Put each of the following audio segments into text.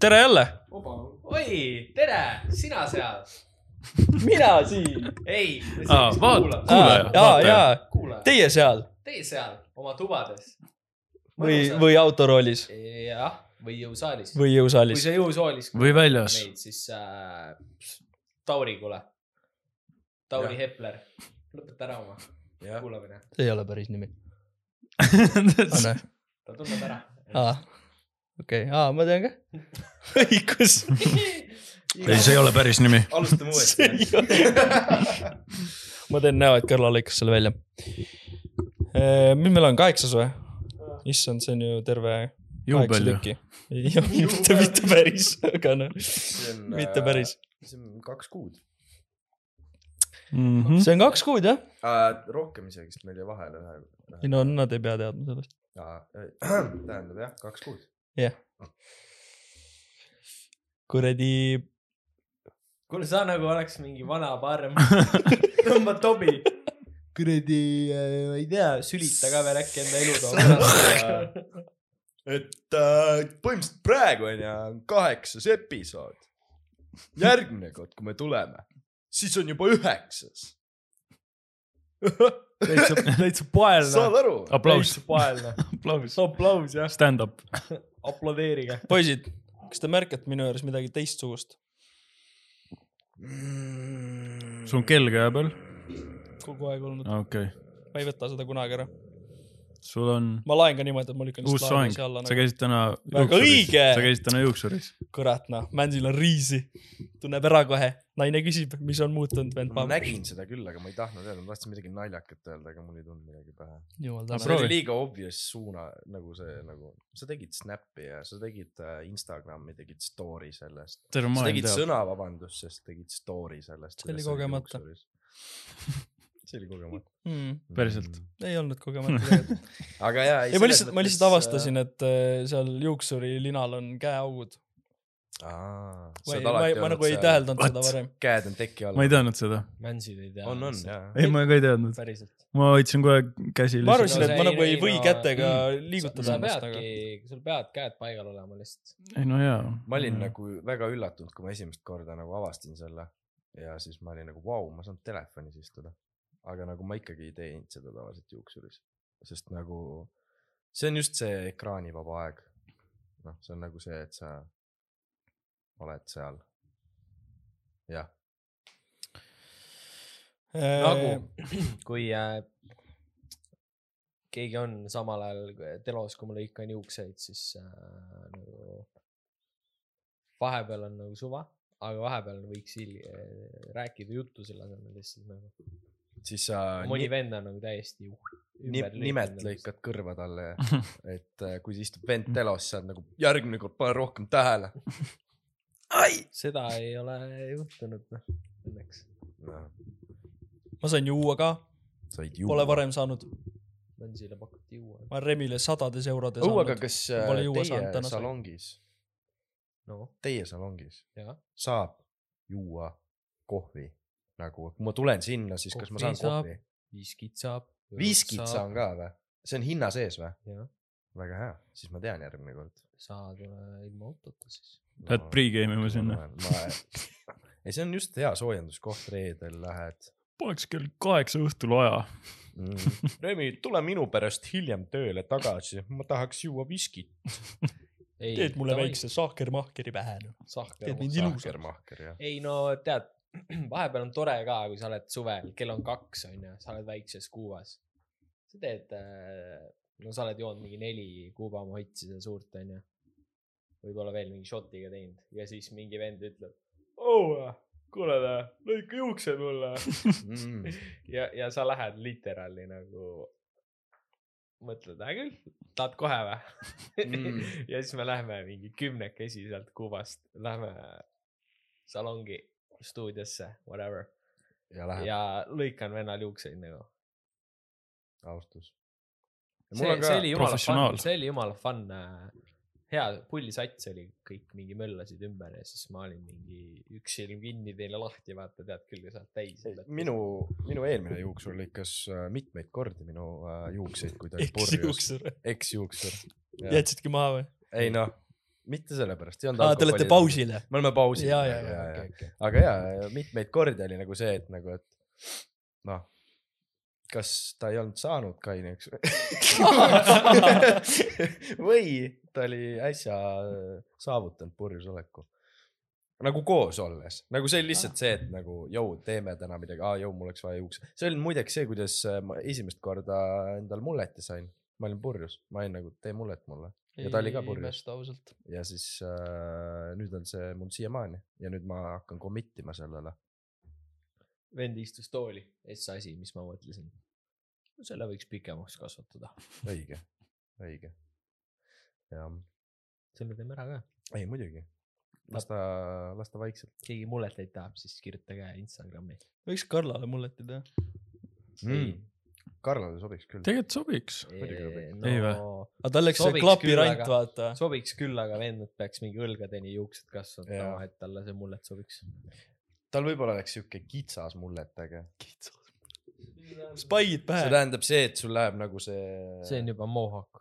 tere jälle. oi, tere, sina seal. mina siin. ei, Kuulaja, ja, vaataja. teie seal Teie seal oma tubades. või, või autoroolis jah, või jõusaalis. või kui jõusaalis. sa jõusaalis. Või väljas. siis äh, Tauri, kuule. Tauri. Hepler, lõpeta ära oma kuulamine. see ei ole päris nimi. ta tunneb ära. okei, aa, ma tean ka. õigus. ei, see ei ole päris nimi. alustame uuesti. ma teen näo, et Kõrla lõikas selle välja. mis meil on, kaheksas või? issand, see on ju terve kaheksa tükki. mitte, mitte päris, aga noh, see on. mitte päris. see on kaks kuud Mhm. see on kaks kuud jah? uh,. rohkem isegi, sest meil jäi vahele ühe. ei no nad ei pea teadma sellest. tähendab jah, kaks kuud. jah. kuradi, kuule, sa nagu oleks mingi vana parm. tõmba tobi. kuradi, ma ei tea, sülita ka veel äkki enda elu toob. et äh, põhimõtteliselt praegu on ju kaheksas episood. järgmine kord, kui me tuleme, siis on juba üheksas. täitsa, täitsa paelne. saad aru? aplaus, aplaus, aplaus jah, stand-up. aplodeerige. poisid, kas te märkate minu juures midagi teistsugust? sul on kell käe peal? kogu aeg olnud, okei, ma ei võta seda kunagi ära. Sul on ma laen ka niimoodi, et ma lükkan uus soeng, sa nagu. käisid täna Väga õige! sa käisid täna juuksuris. kurat noh, Mansil on riisi, tunneb ära kohe. naine küsib, mis on muutunud, vend ma nägin seda küll, aga ma ei tahtnud öelda, ma tahtsin midagi naljakat öelda, aga mul ei tulnud midagi pähe. see oli liiga obvious suuna nagu see nagu, sa tegid Snappi ja sa tegid äh, Instagrami, tegid story sellest. sa tegid teab. sõna vabandust, sest tegid story sellest. See oli kogemata.. see oli kogemata. mm,. Päriselt?. ei olnud kogemata tegelikult. aga jaa. ei, ma lihtsalt, ma lihtsalt avastasin, et äh, seal juuksuri linal on käeaugud. aa. ma ei, ma, ma nagu ei täheldanud seda varem. käed on teki all. ma ei teadnud seda. Mansid ei tea. on, on jaa. ei, ma ka ei teadnud. päriselt. ma hoidsin kohe käsi ma arvasin, No et ma nagu ei ei, või no- kätega sa liigutada ennast, aga sul peavad käed paigal olema lihtsalt. ei no jaa. ma olin nagu väga üllatunud, kui ma esimest korda nagu avastasin selle ja siis ma olin nagu vau, ma saan telefonis istuda. Aga nagu ma ikkagi ei teinud seda tavaliselt juuksuris, sest nagu see on just see ekraanivaba aeg. noh, see on nagu see, et sa oled seal. jah, nagu äh, kui äh, keegi on samal ajal telos, kui ma lõikan juukseid, siis äh, nagu vahepeal on nagu suva, aga vahepeal võiks äh, rääkida juttu selle asemel lihtsalt nagu. Siis sa mõni ni, vend on nagu täiesti uh, ümber nimelt lõikanud lõikad kõrva talle, et äh, kui istub vend telos, sa oled nagu järgmine kord pane rohkem tähele. ai. seda ei ole juhtunud, noh, õnneks. no, ma sain juua ka, said pole juua. varem saanud. Mansile pakuti juua. ma olen Remile sadades eurodes andnud. kas Pole äh, teie salongis, noh, teie salongis saab juua kohvi nagu, kui ma tulen sinna, siis kas ma Kohvi saan saab. kohvi? viskit saab. viskit saan. ka või? see on hinna sees või? väga hea, siis ma tean järgmine kord. saad ilma autota siis. Lähed pre-game ima sinna. ei, see on just hea soojenduskoht, reedel lähed poleks kell kaheksa õhtul vaja. mm.. Remi, tule minu pärast hiljem tööle tagasi, ma tahaks juua viskit. teed mulle väikse sahkermahkeri pähe. sahker teed. mind ilusaks. Sahkermahker jah. ei no tead, vahepeal on tore ka, kui sa oled suvel, kell on kaks onju, sa oled väikses kuubas. sa teed, no sa oled joonud mingi neli Kuuba mohitsi seda suurt onju. võib-olla veel mingi šotiga teinud ja siis mingi vend ütleb. oo, kuule, lõika juuksed mulle. Mm. ja, ja sa lähed literaali nagu, mõtled, hea küll, tahad kohe või Mm. ja siis me lähme mingi kümnekesi sealt Kuubast, lähme salongi stuudiosse, whatever. ja läheb ja lõikan vennal juukseid nagu. austus. see, see oli jumala fun, see oli jumala fun. hea pullisats oli, kõik mingi möllasid ümber ja siis ma olin mingi üks silm kinni, teine lahti, vaata, tead küll, kui sa oled täis. minu, minu eelmine juuksur lõikas äh, mitmeid kordi minu äh, juukseid, kui ta oli purjus. eksjuuksur. eksjuuksur. jätsidki maha või? ei noh, mitte sellepärast, ei olnud aa, te olete. pausil? me oleme pausil. ja, ja, ja, okei, okei. aga ja, mitmeid kordi oli nagu see, et nagu, et noh, kas ta ei olnud saanud kaineks või ta oli äsja saavutanud purjusoleku. nagu koos olles, nagu see oli lihtsalt see, et nagu jõu, teeme täna midagi, aa jõu, mul oleks vaja juukse. see oli muideks see, kuidas äh, ma esimest korda endal mulleti sain. ma olin purjus, ma olin nagu, tee mullet mulle ja ta oli ka purjus. ja siis äh, nüüd on see mul siiamaani ja nüüd ma hakkan commit ima sellele. vend istus tooli, S asi, mis ma mõtlesin. selle võiks pikemaks kasvatada. õige, õige. jah, selle teeme ära ka. ei muidugi. las ta, las ta vaikselt keegi mulleteid tahab, siis kirjutage Instagrami. võiks Karlale mulleti teha. mm.. Karlale sobiks küll. tegelikult sobiks. Sobiks. Ei vä? aga tal läks see klapirant, küll, aga- vaata. sobiks küll, aga vend peaks mingi õlgadeni juuksed kasvatama Jaa., et talle see mullet sobiks. tal võib-olla oleks siuke kitsas mullet, äge. Spaid see pähe. tähendab see, et sul läheb nagu see. see on juba mohawk.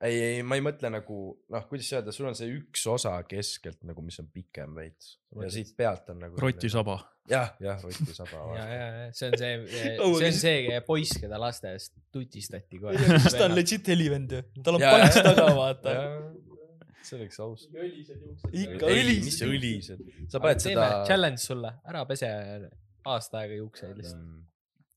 ei, ei, ma ei mõtle nagu noh, kuidas öelda, sul on see üks osa keskelt nagu, mis on pikem veits ja siit pealt on nagu. rotisaba. jah, jah, rotisaba ja, ja, ja see on see, see on see poiss, keda lasteaiast tutistati kohe. ta on legit helivend ju? tal on pants taga, vaata. see oleks aus. ikka ei, õlised mis juuksed. õlised, sa paned seda. challenge sulle, ära pese aasta aega juukseid lihtsalt. Mm.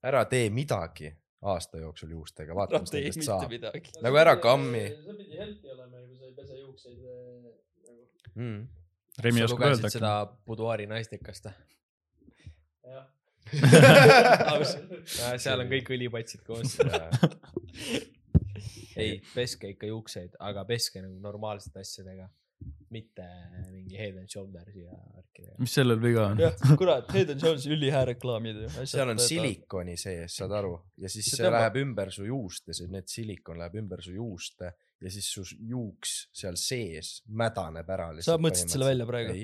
ära tee midagi aasta jooksul juustega, vaata, ära mis nendest mitte saab. Nagu ära kammi. sa pidi healthy olema, kui sa ei pese juukseid nagu. Mm. Remi sa oskab lugesid öelda seda Buduaari naistekast või? jah. seal on kõik õlipatsid koos. ei, peske ikka juukseid, aga peske nagu normaalsete asjadega, mitte mingi head and shoulders'i ja värkidega. mis sellel viga on? jah, kurat, Head and Shoulders ülihää reklaamid ju. seal on. silikoni sees, saad aru, ja siis See see tõmbab- läheb ümber su juuste, see need silikon läheb ümber su juuste ja siis su juuks seal sees mädaneb ära. Sa mõtlesid selle välja praegu?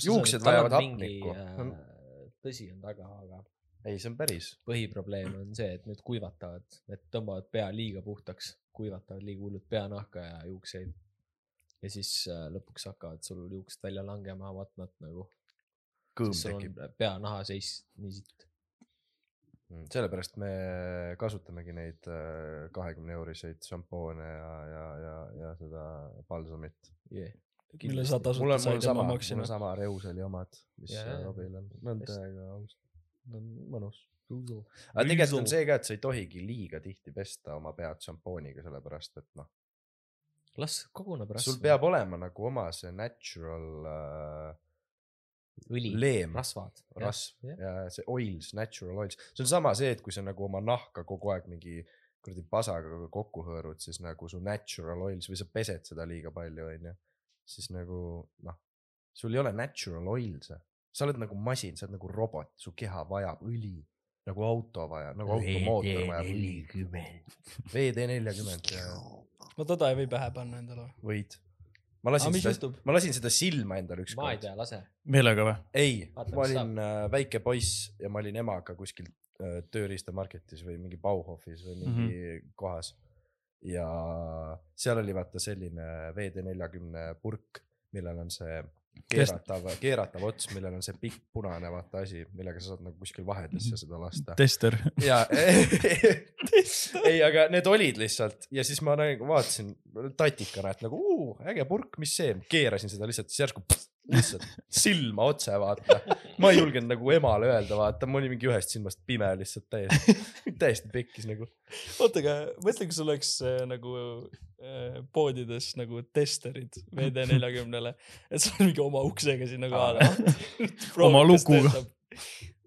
juuksed vajavad on mingi, hapnikku. äh, tõsi on taga, aga ei, see on päris. põhiprobleem on see, et need kuivatavad, need tõmbavad pea liiga puhtaks, kuivatavad liiga hullult peanahka ja juukseid. Ja siis äh, lõpuks hakkavad sul juuksed välja langema vatnat nagu, kõõm sul on peanaha seis nii sitt. Mm, sellepärast me kasutamegi neid kahekümne euriseid šampoone ja, ja, ja, ja seda palsamit. Yeah. mille sa mul tasuta said on enne sama, mul maksima on. sama Reuseli omad, mis jaa. Robil on, Best. täiega aus, mõnus. aga tegelikult on see ka, et sa ei tohigi liiga tihti pesta oma pead šampooniga, sellepärast et noh, las koguneb rasv. sul peab olema nagu oma see natural äh, õli, rasvad. rasv jah. ja see oils, natural oils, see on sama see, et kui sa nagu oma nahka kogu aeg mingi kuradi pasaga kokku hõõrud, siis nagu su natural oils või sa pesed seda liiga palju, onju, siis nagu noh, sul ei ole natural oils'e, sa oled nagu masin, sa oled nagu robot, su keha vajab õli nagu auto vajab, nagu automootor vajab õli. VD neljakümmend ja no toda ei või pähe panna endale. võid. ma lasin mis seda ma lasin seda silma endale ma ei ükskord. tea, lase. meelega või? ei, ma olin äh, väike poiss ja ma olin emaga kuskil äh, tööriistamarketis või mingi Bauhofis või mingi mm -hmm. kohas. ja seal oli vaata selline VD neljakümne purk, millel on see keeratav, keeratav ots, millel on see pikk punane vaata asi, millega sa saad nagu kuskil vahedesse seda lasta. tester. ja ei, aga need olid lihtsalt ja siis ma nagu vaatasin tatikana, et nagu uu, äge purk, mis see, keerasin seda lihtsalt, siis järsku pst, lihtsalt silma otse vaata. ma ei julgenud nagu emale öelda, vaata, ma olin mingi ühest silmast pime lihtsalt täiesti, täiesti pekkis nagu. oota, aga mõtle, kui sul oleks äh, nagu äh, poodides nagu testerid VD neljakümnele, et sul on mingi oma uksega sinna kohale. Oma lukuga..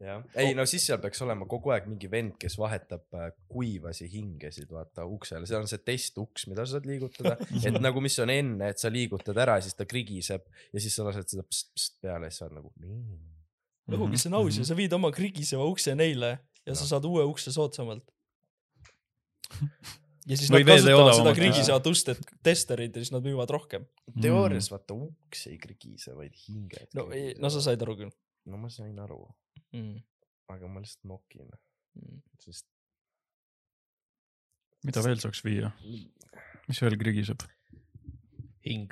jah, ei no siis seal peaks olema kogu aeg mingi vend, kes vahetab äh, kuivasi hingesid, vaata uksele, seal on see testuks, mida sa saad liigutada, et nagu, mis on enne, et sa liigutad ära, siis ta krigiseb ja siis sa lased seda pst-pst peale ja siis sa oled nagu nii. lõhugi, see on aus ja sa viid oma krigiseva ukse neile ja sa Noh. saad uue ukse soodsamalt. ja siis Või nad kasutavad seda krigisevat ust, et testerid ja siis nad müüvad rohkem. teoorias vaata uks ei krigise, vaid hinged. no ei, no sa. said aru küll no ma sain aru, mm.. aga ma lihtsalt nokin, Mm. sest mida veel saaks viia? mis veel krigiseb? hing.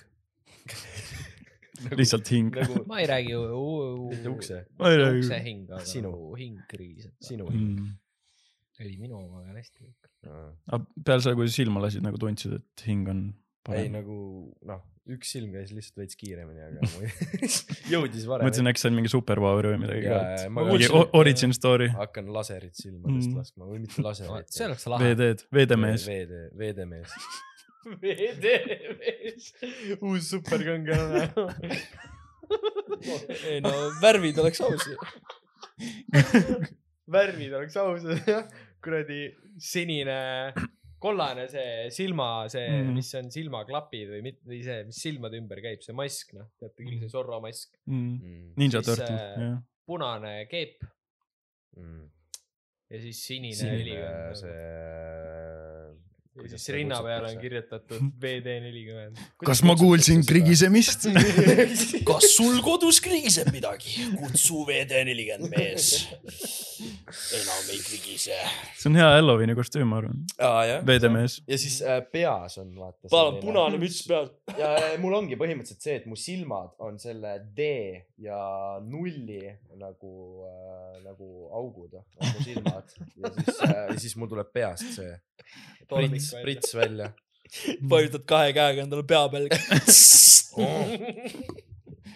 lihtsalt hing. nagu ma ei räägi mitte ukse, ma ei räägi ukse. hing, aga Sinu. nagu hing krigiseb. sinu. Mm. ei, minu oma on hästi kõik. aga peale seda, kui silma lasid, nagu tundsid, et hing on ei nagu noh, üks silm käis lihtsalt veits kiiremini, aga jõudis varem. mõtlesin, äkki see on mingi superpower või midagi ka, et ma mingi origin story, hakkan laserit silmadest Mm. laskma või mitte laserit. see oleks lahe. VD-d, VD-mees. VD, VD-mees. VD-mees, uus superkangelane. ei no värvid oleks aus ju. värvid oleks ausad, jah. kuradi sinine, kollane see silma, see mm, Mhm. -hmm. mis on silmaklapid või mit-, või see, mis silmade ümber käib, see mask, noh, teate küll, see Zorro mask. Mm. Ninja Siis, Turtle, äh, jah. punane keep Mm. ja siis sinine, sinine helikond. see. Ja siis rinna peale on. kirjutatud VD nelikümmend. kas ma kuulsin? krigisemist? kas sul kodus krigiseb midagi? kutsu VD40 mees. enam ei krigise. see on hea Halloweeni kostüüm, ma arvan. aa jah. VD-mees. ja siis äh, peas on vaata. palun, punane müts peal. ja äh, mul ongi põhimõtteliselt see, et mu silmad on selle D ja nulli nagu äh,, nagu augud on mu silmad ja siis äh,, ja siis mul tuleb peast see prits, prits välja. vajutad kahe käega endale pea peale.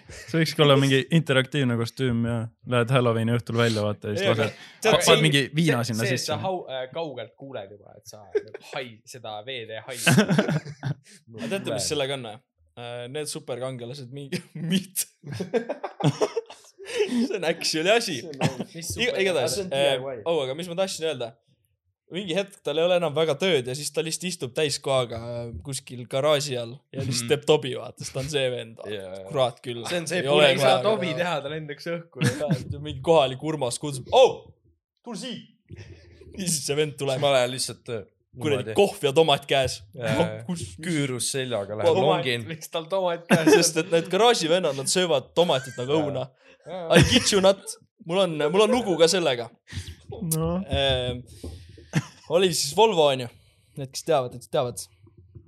see võikski olla mingi interaktiivne kostüüm ja lähed Halloweeni õhtul välja, vaata ja siis lased, paned mingi viina sinna see, et sisse sa. hau-, kaugelt kuuled juba, et sa nagu hai, seda VD hai. aga teate, mis? sellega on või? Need superkangelased mingi, mit. see on actually asi. Iga- igatahes DIY. oh, aga mis ma tahtsin öelda? Mingi hetk tal ei ole enam väga tööd ja siis ta lihtsalt istub täiskohaga kuskil garaaži all ja lihtsalt teeb tobi, vaata, sest ta on see vend. kurat küll. See on see Ei pule- ole ei saa tobi teha, ta lendaks õhku. mingi kohalik urmas kutsub, oh, tule siia. ja siis see vend tuleb, ma lähen lihtsalt äh, kuradi kohv ja tomat käes. Küürus seljaga lähen Tomat- longin. miks tal tomat käes sest et need garaaživennad, nad söövad tomatit nagu õuna. I get you not, mul on, mul on lugu ka sellega no Ehm, oli siis Volvo onju, need, kes teavad, need teavad.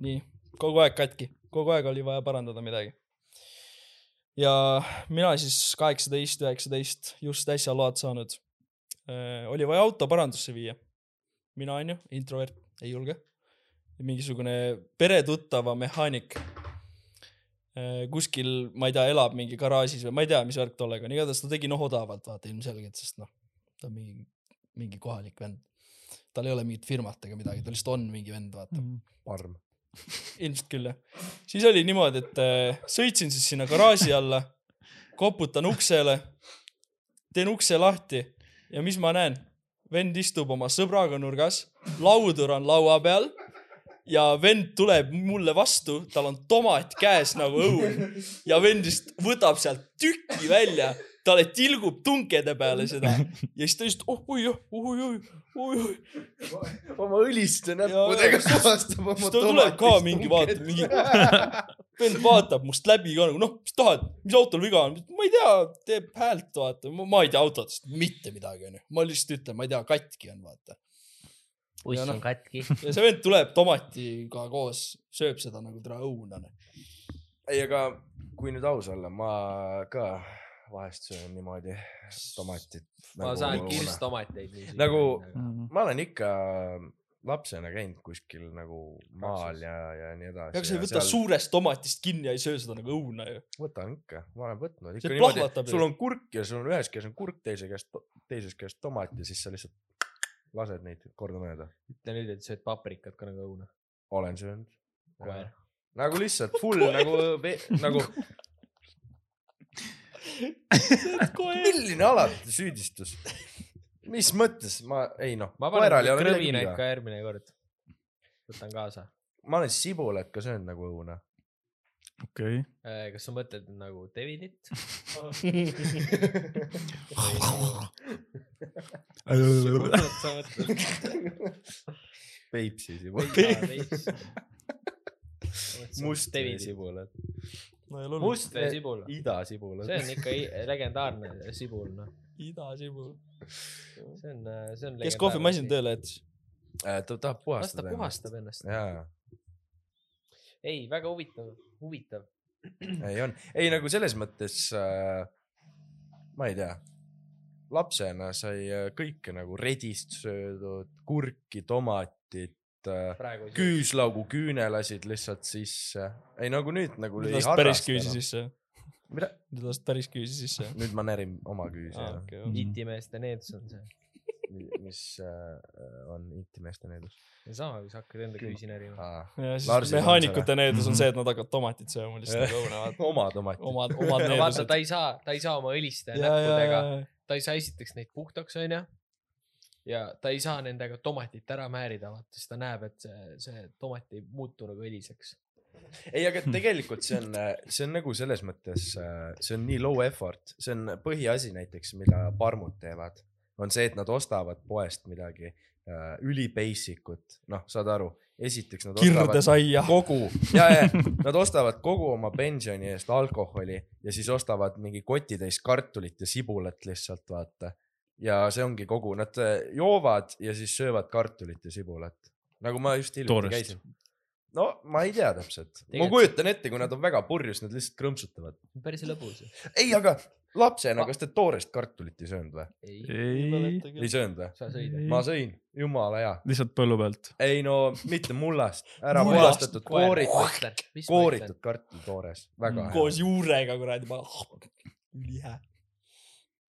nii, kogu aeg katki, kogu aeg oli vaja parandada midagi. ja mina siis kaheksateist, üheksateist, just äsja load saanud. oli vaja auto parandusse viia. mina onju, introvert, ei julge. mingisugune peretuttava mehaanik. kuskil, ma ei tea, elab mingi garaažis või ma ei tea, mis värk tollega on, igatahes ta tegi noh odavalt, vaata ilmselgelt, sest noh, ta on mingi, mingi kohalik vend. Tal ei ole mingit firmat ega midagi, ta lihtsalt on mingi vend, vaata. parm. ilmselt küll jah. siis oli niimoodi, et äh, sõitsin siis sinna garaaži alla, koputan uksele, teen ukse lahti ja mis ma näen? vend istub oma sõbraga nurgas, laudur on laua peal ja vend tuleb mulle vastu, tal on tomat käes nagu õun ja vend just võtab sealt tüki välja, talle tilgub tunkede peale seda ja siis ta just oh oi oh oi oi oi oi oma õliste näppudega puhastab siis ta tuleb ka mingi vaata, mingi vend vaatab must läbi ka nagu noh, mis tahad, mis autol viga on, ma ei tea, teeb häält, vaata, ma ei tea autodest mitte midagi onju, ma lihtsalt ütlen, ma ei tea, katki on vaata. buss Ja noh. on katki. ja see vend tuleb tomatiga koos, sööb seda nagu tere õuna. ei, aga kui nüüd aus olla, ma ka vahest söön niimoodi tomatit. ma saan kirstomateid. Nagu- Mm. ma olen ikka lapsena käinud kuskil nagu maal ja, ja nii edasi. aga sa ei võta suurest tomatist kinni ja ei söö seda nagu õuna ju. võtan ikka, ma olen võtnud sul on kurk ja sul on ühes käes on kurk, teise käes, teises käes tomat ja siis sa lihtsalt lased neid kordamööda. ütle nüüd, et sööd paprikat ka nagu õuna. olen söönud. koer. nagu lihtsalt full nagu, nagu milline alati süüdistus? mis mõttes ma, ei noh, ma panen krõbinaid ka. järgmine kord. võtan kaasa. ma olen sibulat ka söönud nagu õuna. okei, kas sa mõtled nagu mõtled Peipsi sibulat. must Davidit. sibulat. Must veesibul. Ida sibulat. see on ikka legendaarne sibul, noh. idasibul. see on, see on. kes kohvimasin? tööle jättis? Äh, ta tahab las ta puhastada. puhastab ennast. ei, väga huvitav, huvitav. ei on, ei nagu selles mõttes äh,, ma ei tea, lapsena sai äh, kõike nagu redist söödud, kurki, tomatit praegu ei söö. küüslaugu küüne lasid lihtsalt sisse. ei nagu nüüd nagu nüüd lasid päris küüsi sisse. mida? nüüd lasid päris küüsi sisse. nüüd ma närin oma küüsi ah,, okei. itimeeste needus on see. mis äh, on intimeeste needus sama, kui sa hakkad enda küüsi närima. ah,. ja siis mehaanikute needus on Mhm. see, et nad hakkavad tomatit sööma lihtsalt õunevad. oma tomatid. omad, omad no vaata, needused. ta ei saa, ta ei saa oma õliste näppudega, ta ei saa esiteks neid puhtaks, onju. Ja ta ei saa nendega tomatit ära määrida, vaata, siis ta näeb, et see, see tomat ei muutu nagu õliseks. ei, aga tegelikult see on, see on nagu selles mõttes, see on nii low effort, see on põhiasi näiteks, mida parmud teevad, on see, et nad ostavad poest midagi äh, üli basic ut, noh, saad aru, esiteks nad ostavad kirdesaia. kogu, ja, ja nad ostavad kogu oma pensioni eest alkoholi ja siis ostavad mingi kotitäis kartulit ja sibulat lihtsalt vaata. Ja see ongi kogu, nad äh, joovad ja siis söövad kartulit ja sibulat, nagu ma just hiljuti Toorest. käisin. no ma ei tea täpselt, ma kujutan ette, kui nad on väga purjus, nad lihtsalt krõmpsutavad. päris lõbus. ei, aga lapsena, Ma- kas te toorest kartulit ei söönud või? ei, ei, söönud või? ma sõin, jumala hea. lihtsalt põllu pealt. ei no mitte mullast, ära puhastatud, kooritud, kooritud. kartul toores, väga hea. koos juurega kuradi, ülihää.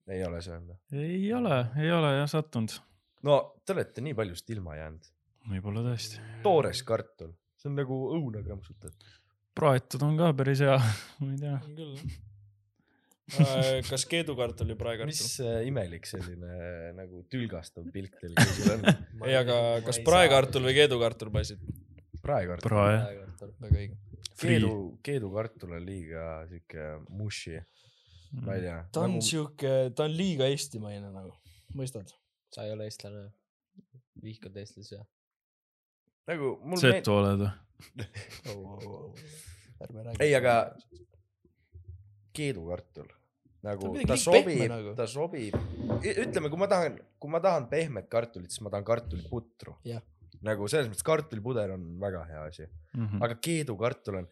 Ei ole söönud. ei ole, ei ole jah sattunud. no te olete nii paljust ilma jäänud. võib-olla tõesti. toores kartul, see on nagu õuna krõmpsutad. praetud on ka päris hea, ma ei tea. on küll. kas keedukartul või praekartul mis? äh, imelik selline äh, nagu tülgastav pilk teil kõigil on. ei, aga kas praekartul või? keedukartul passid? praekartul. prae. väga õige. keedu, keedukartul on liiga siuke mushi, ma ei tea. ta on nagu, siuke, ta on liiga eestimaine nagu, mõistad? sa ei ole eestlane. vihkad eestlasi või? nagu mul Setu oled või? ärme räägi. ei, aga keedukartul nagu ta sobib nagu., ta sobib, ütleme, kui ma tahan, kui ma tahan pehmet kartulit, siis ma tahan kartuliputru Jah.. nagu selles mõttes kartulipuder on väga hea asi, Mhm. aga keedukartul on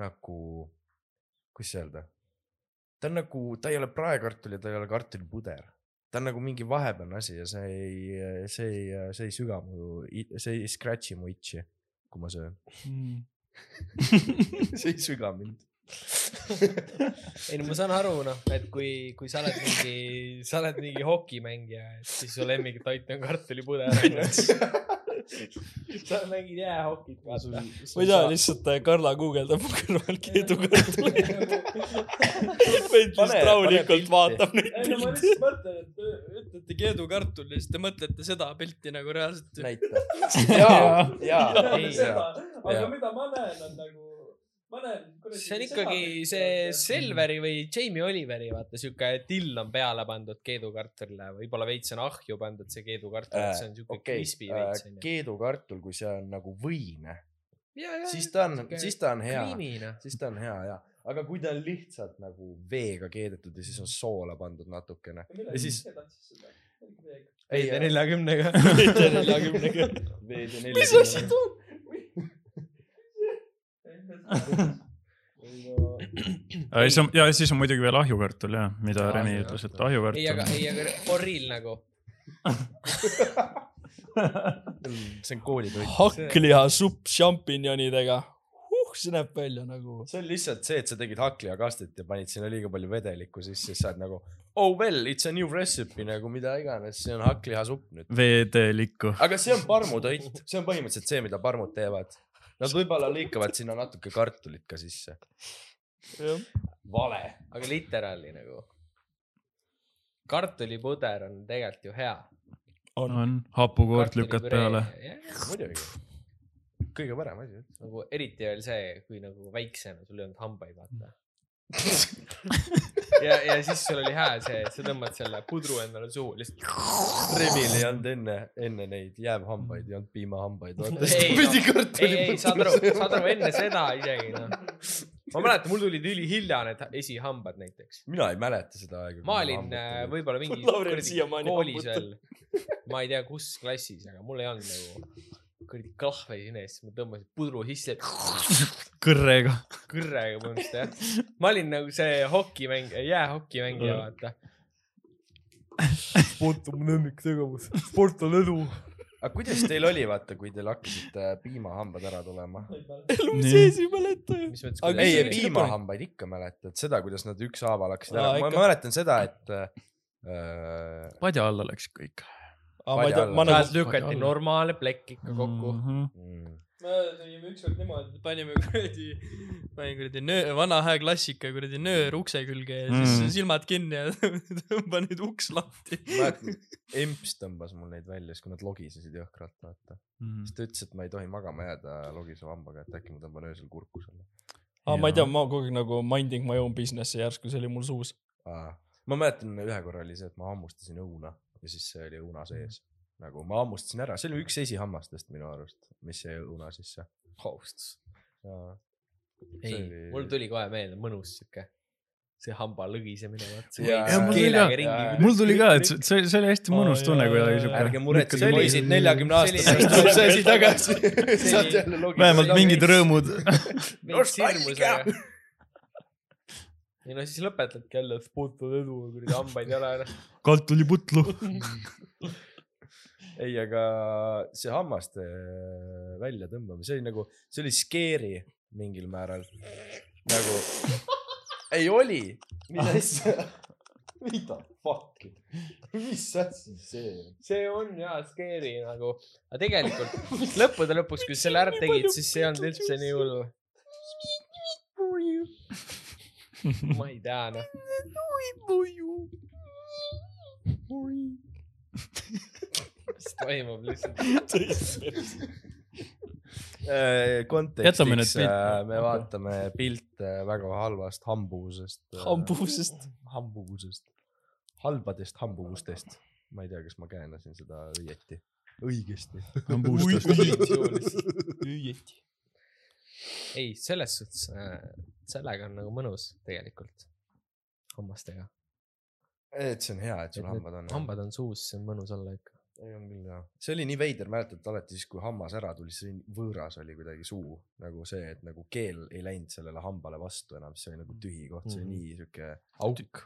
nagu, kuidas öelda, ta on nagu, ta ei ole praekartul ja ta ei ole kartulipuder. ta on nagu mingi vahepealne asi ja see ei, see ei, see ei süga mu, see ei scratch'i mu itši, kui ma söön. see ei süga mind. ei no ma saan aru, noh, et kui, kui sa oled mingi, sa oled mingi hokimängija, et siis su lemmiktoit on kartulipuder onju. sa mängid jäähokit, vaata. ma ei tea, lihtsalt äh, Karla guugeldab mu kõrval Pane- lihtsalt rahulikult vaatab neid ei no ma pilte. lihtsalt mõtlen, et te ütlete keedukartul ja siis te mõtlete seda pilti nagu reaalselt. näita. jaa, jaa, aga mida ma näen, on nagu, ma näen. see on ikkagi see Selveri või Jamie Oliveri, vaata siuke till on peale pandud keedukartulile, võib-olla veits on ahju pandud see keedukartul, et see on siuke okei, crispy veits onju. keedukartul, kui see on nagu ja, siis ta on, siis ta on hea, siis ta on hea ja, aga kui ta on lihtsalt nagu veega keedetud ja siis on soola pandud natukene ja siis. ei, neljakümnega. neljakümnega. mis asi too? Ja siis on, ja siis on muidugi veel ahjukartul jah, mida Jaa, Remi ütles, et ei, aga, ei, aga real nagu. see on koolitoit. hakklihasupp šampinjonidega. uh, see näeb välja nagu. see on lihtsalt see, et sa tegid hakklihakastit ja panid sinna liiga palju vedelikku sisse, siis sa oled nagu oh well, it's a new recipe nagu mida iganes, see on hakklihasupp nüüd. veedelikku. aga see on parmutoit, see on põhimõtteliselt see, mida parmud teevad. Nad võib-olla lõikavad sinna natuke kartulit ka sisse. vale. aga literaali nagu. kartulipuder on tegelikult ju hea. on, hapukoort lükkad peale. muidugi. kõige parem asi üldse. nagu eriti veel see, kui nagu väiksena sul ei olnud hambaid, vaata. ja, ja siis sul oli hea see, et sa tõmbad selle pudru endale suhu lihtsalt. Remil ei olnud enne, enne neid jäävhambaid, ei olnud piimahambaid. Ei, no, ei, ei, saad aru, saad aru, enne seda isegi noh. ma mäletan, mul tulid ülihilja need esihambad näiteks. mina ei mäleta seda aega. ma olin äh, võib-olla mingi koolis veel, ma ei tea, kus klassis, aga mul ei olnud nagu, kuradi klahve sinna ja siis ma tõmbasin pudru sisse, kõrrega. kõrrega põhimõtteliselt jah. ma olin nagu see hokimängija, jäähokimängija, vaata. sport on mu lemmiktegevus, sport on edu. aga kuidas teil oli, vaata, kui teil hakkasid äh, piimahambad ära tulema? elu sees ei mäleta ju. ei, oli? piimahambaid ikka mäletad, seda, kuidas nad ükshaaval hakkasid ära, ma mäletan seda, et äh, padja alla läksid kõik. Aga ma ei tea, Padja ma alla. nagu lükati normaalne plekk ikka kokku. Mhm. mm, me tegime ükskord niimoodi, et panime kuradi, panin kuradi nöö, vana hea klassika kuradi nöör ukse külge ja siis Mm. silmad kinni ja tõmba nüüd uks lahti. emps tõmbas mul neid välja, siis kui nad logisesid jõhkralt, vaata. Mhm. siis ta ütles, et ma ei tohi magama jääda logiseva hambaga, et äkki ma tõmban öösel kurku sulle. aa, ma ei tea, ma kogu aeg nagu minding my own business'i järsku see oli mul suus. ma mäletan, ühe korra oli see, et ma hammustasin õuna ja siis see oli õuna sees. nagu ma hammustasin ära, see oli üks esihammastest minu arust, mis jäi õuna sisse. See ei oli-, mul tuli kohe meelde mõnus siuke, see hamba lõgisemine, vaat see käis jaa, mul tuli keelega ka- ringi. mul tuli ka, et see- see, see oli hästi mõnus tunne kuidagi siuke. ärge muretsege, poisid, neljakümne aastaseks tuleb see asi tagasi. oli- jälle logiseda. vähemalt mingid rõõmud. ja no siis lõpetadki jälle, on edu, kuradi hambaid ei ole enam. Kalt tuli putlu. ei, aga see hammaste äh, väljatõmbamine, see oli nagu, see oli scary mingil määral. nagu, ei oli, mis asja, mida fuck'i, mis asi see on? see on jaa scary nagu, aga tegelikult lõppude lõpuks, kui sa selle ära tegid, siis see ei olnud üldse nii hull. ma ei tea noh. Mis toimub lihtsalt? Äh, kontekstiks äh, me vaatame pilte väga halvast hambusest. hambusest. hambusest, halbadest hambustest. ma ei tea, kas ma käänasin seda õieti, õigesti. õieti. ei, selles suhtes äh, sellega on nagu mõnus tegelikult hammastega. Et see on hea, et sul hambad on. hambad on suus, see on mõnus olla ikka. ei on küll jah, see oli nii veider, mäletad alati siis, kui hammas ära tuli, see oli võõras oli kuidagi suu nagu see, et nagu keel ei läinud sellele hambale vastu enam, see oli nagu tühi koht, see oli Mhm. nii siuke. auk.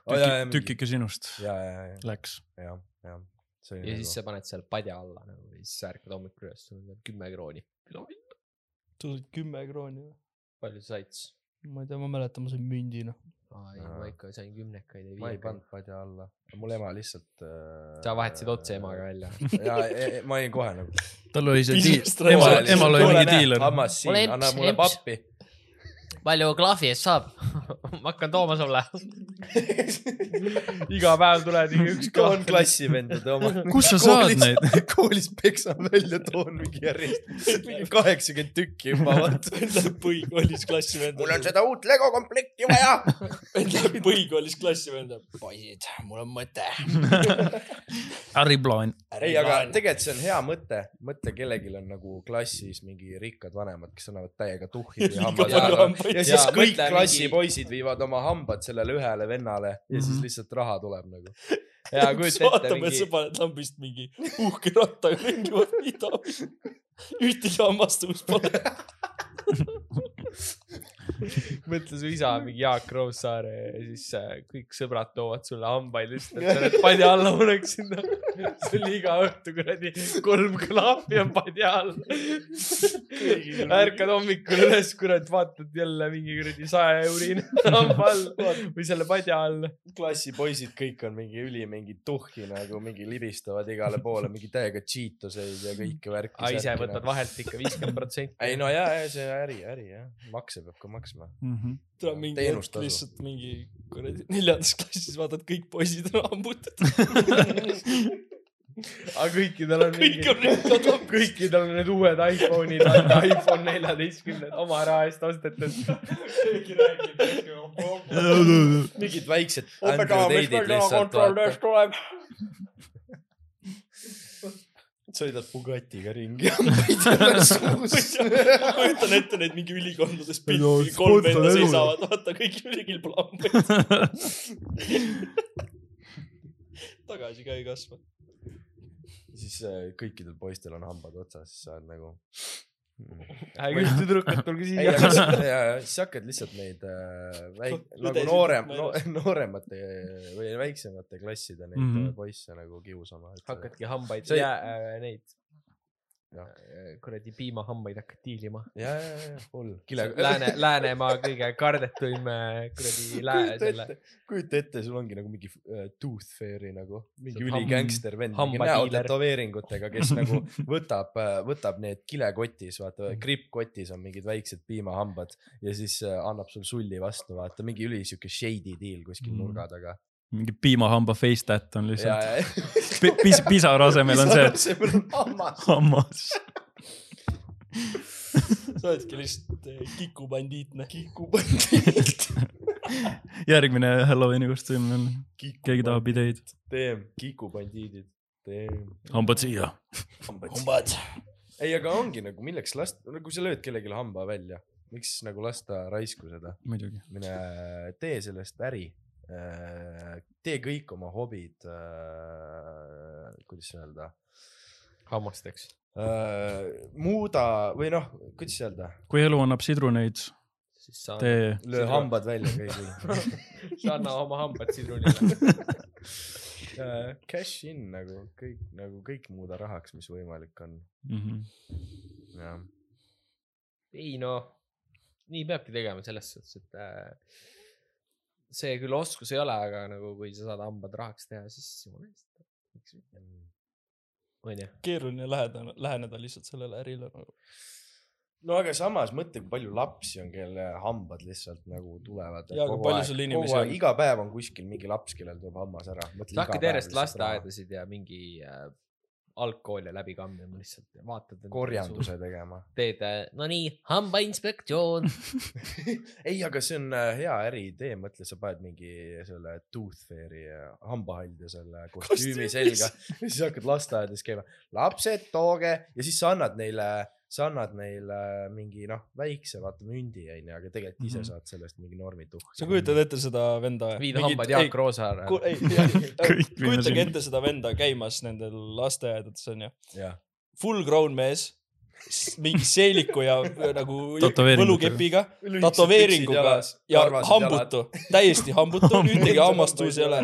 tükike sinust ja, ja, ja, läks. ja, ja see oli ja siis nagu sa paned seal padja alla nagu ja siis sa ärkad hommikul üles, sul on kümme krooni. sul oli kümme krooni või? palju sa said siis? ma ei tea, ma mäletan, ma sain mündina. Aa ei, ma ikka sain kümnekaid ja ma ei viiekaid. pannud padja alla, mul ema lihtsalt äh,. sa vahetasid otse emaga. välja. ja, ma olin kohe nagu. tal oli see diil, emal emal oli mingi diiler. hammas siin, anna mulle pappi. Palju klahvi eest saab? ma hakkan tooma sulle. iga päev tuleb ikka üks toon klahv. klassivendade oma. Kus sa saad neid?? koolis peksan välja, toon mingi järjest, mingi kaheksakümmend tükki juba, vaata. läheb põhikoolis klassi venda. mul on seda uut Lego komplekti vaja. läheb põhikoolis klassi venda. poisid, mul on mõte. äriplaan. ei, aga tegelikult see on hea mõte, mõtle, kellelgi on nagu klassis mingi rikkad vanemad, kes annavad täiega tuhhi või hambad ära. Ja siis Jaa, kõik klassipoisid viivad oma hambad sellele ühele vennale ja siis Mhm. lihtsalt raha tuleb nagu. ja kujuta ette et sa mingi, paned lambist mingi uhke rattaga ringi, mida. ühtegi hammast uus pole. mõtle su isa mingi Jaak Roosaare ja siis äh, kõik sõbrad toovad sulle hambaid lihtsalt, et sa need padja alla paneksid. sul iga õhtu kuradi kolm klahvi on padja all. ärkad hommikul üles, kurat, vaatad jälle mingi kuradi saja eurine hamba all või selle padja all. klassipoisid kõik on mingi üli mingi tuhhi nagu mingi libistavad igale poole mingi täiega Cheetoseid ja kõike värki. ise võtad vahelt ikka viiskümmend protsenti. ei no ja, ja see äri, äri jah, makse peab ka maksma. Tuleb mingi Teenustasu. hetk lihtsalt mingi kuradi neljandas klassis vaatad kõik poisid on hambutatud. aga kõikidel on kõik mingi on kõikidel on need uued iPhone'id, iPhone neljateistkümned oma raha eest ostetud. keegi räägib, mingid väiksed Android eight'id lihtsalt vaata, tuleb. Sõidad Bugatiga ringi hambaid jälle suus. ma kujutan ette neid mingi ülikondades no, pilti, kolm sport on venda seisavad, vaata kõik ülikil pole hambaid. tagasi ka ei kasva. siis äh, kõikidel poistel on hambad otsas, siis sa oled nagu hea küll, tüdrukud, tulge siia ja, siis hakkad lihtsalt neid äh, väik-, nagu noorem no,, nooremate või väiksemate klasside neid mm. -hmm. poisse nagu kiusama. hakkadki hambaid See- ja äh, neid Äh, kuradi piimahambaid hakkad diilima. ja, ja, ja, hull. Lääne, Läänemaa kõige kardetuim äh, kuradi lää-, selle kujuta ette, sul ongi nagu mingi uh, tooth fairy nagu, mingi üligängster vend, mingi hambadiiler. näotätoveeringutega, kes nagu võtab, võtab need kilekotis, vaata, krippkotis on mingid väiksed piimahambad ja siis uh, annab sul sulli vastu, vaata, mingi üli siuke shady deal kuskil Mm. nurga taga. Mingi piimahamba face tat on lihtsalt. ja. Pis-, pisara asemel on see asemel on hammas. hammas. sa oledki lihtsalt eh, kikubandiitne. kikubandiit. järgmine Halloweeni kostüüm on, keegi tahab ideid. teem, kikubandiidid, teem. hambad siia. hambad. ei, aga ongi nagu milleks lasta, no kui sa lööd kellelegi hamba välja, miks nagu lasta raisku seda, muidugi. mine tee sellest äri. Tee kõik oma hobid, kuidas öelda, hammasteks. muuda või noh, kuidas öelda, kui elu annab sidruneid, siis sa, tee löö Sidrun. hambad välja kõigil. sa anna oma hambad sidrunile. Cash in nagu kõik, nagu kõik muuda rahaks, mis võimalik on, mm. -hmm. jah. ei noh, nii peabki tegema selles suhtes, et äh, see küll oskus ei ole, aga nagu kui sa saad hambad rahaks teha, siis jumala eest. miks mitte, onju. keeruline läheneda, läheneda lihtsalt sellele ärile nagu. no aga samas mõtle, kui palju lapsi on, kelle hambad lihtsalt nagu tulevad. Jaa, aga palju sul inimesi on? iga päev on kuskil mingi laps, kellel tuleb hammas ära. sa hakkad järjest lasteaedasid ja mingi äh, algkooli läbi kammima lihtsalt vaatad. korjanduse. tegema. teed, no nii, hambainspektsioon. ei, aga see on äh, hea äriidee, mõtle, sa paned mingi selle tooth fairy äh, hambahald ja selle kostüümi selga ja siis hakkad lasteaedades käima. lapsed, tooge ja siis sa annad neile, sa annad neile mingi noh, väikse vaata mündi onju, aga tegelikult ise Mhm. saad sellest mingi normituhk. sa kujutad ette seda venda? viid hambad Jaak Roosaare. ku-, kujutage ette seda venda käimas nendel lasteaedades onju. jah, Full grown mees, mingi seeliku ja nagu võlukepiga, tätoveeringuga ja hambutu, täiesti hambutu, ühtegi hammast suus ei ole.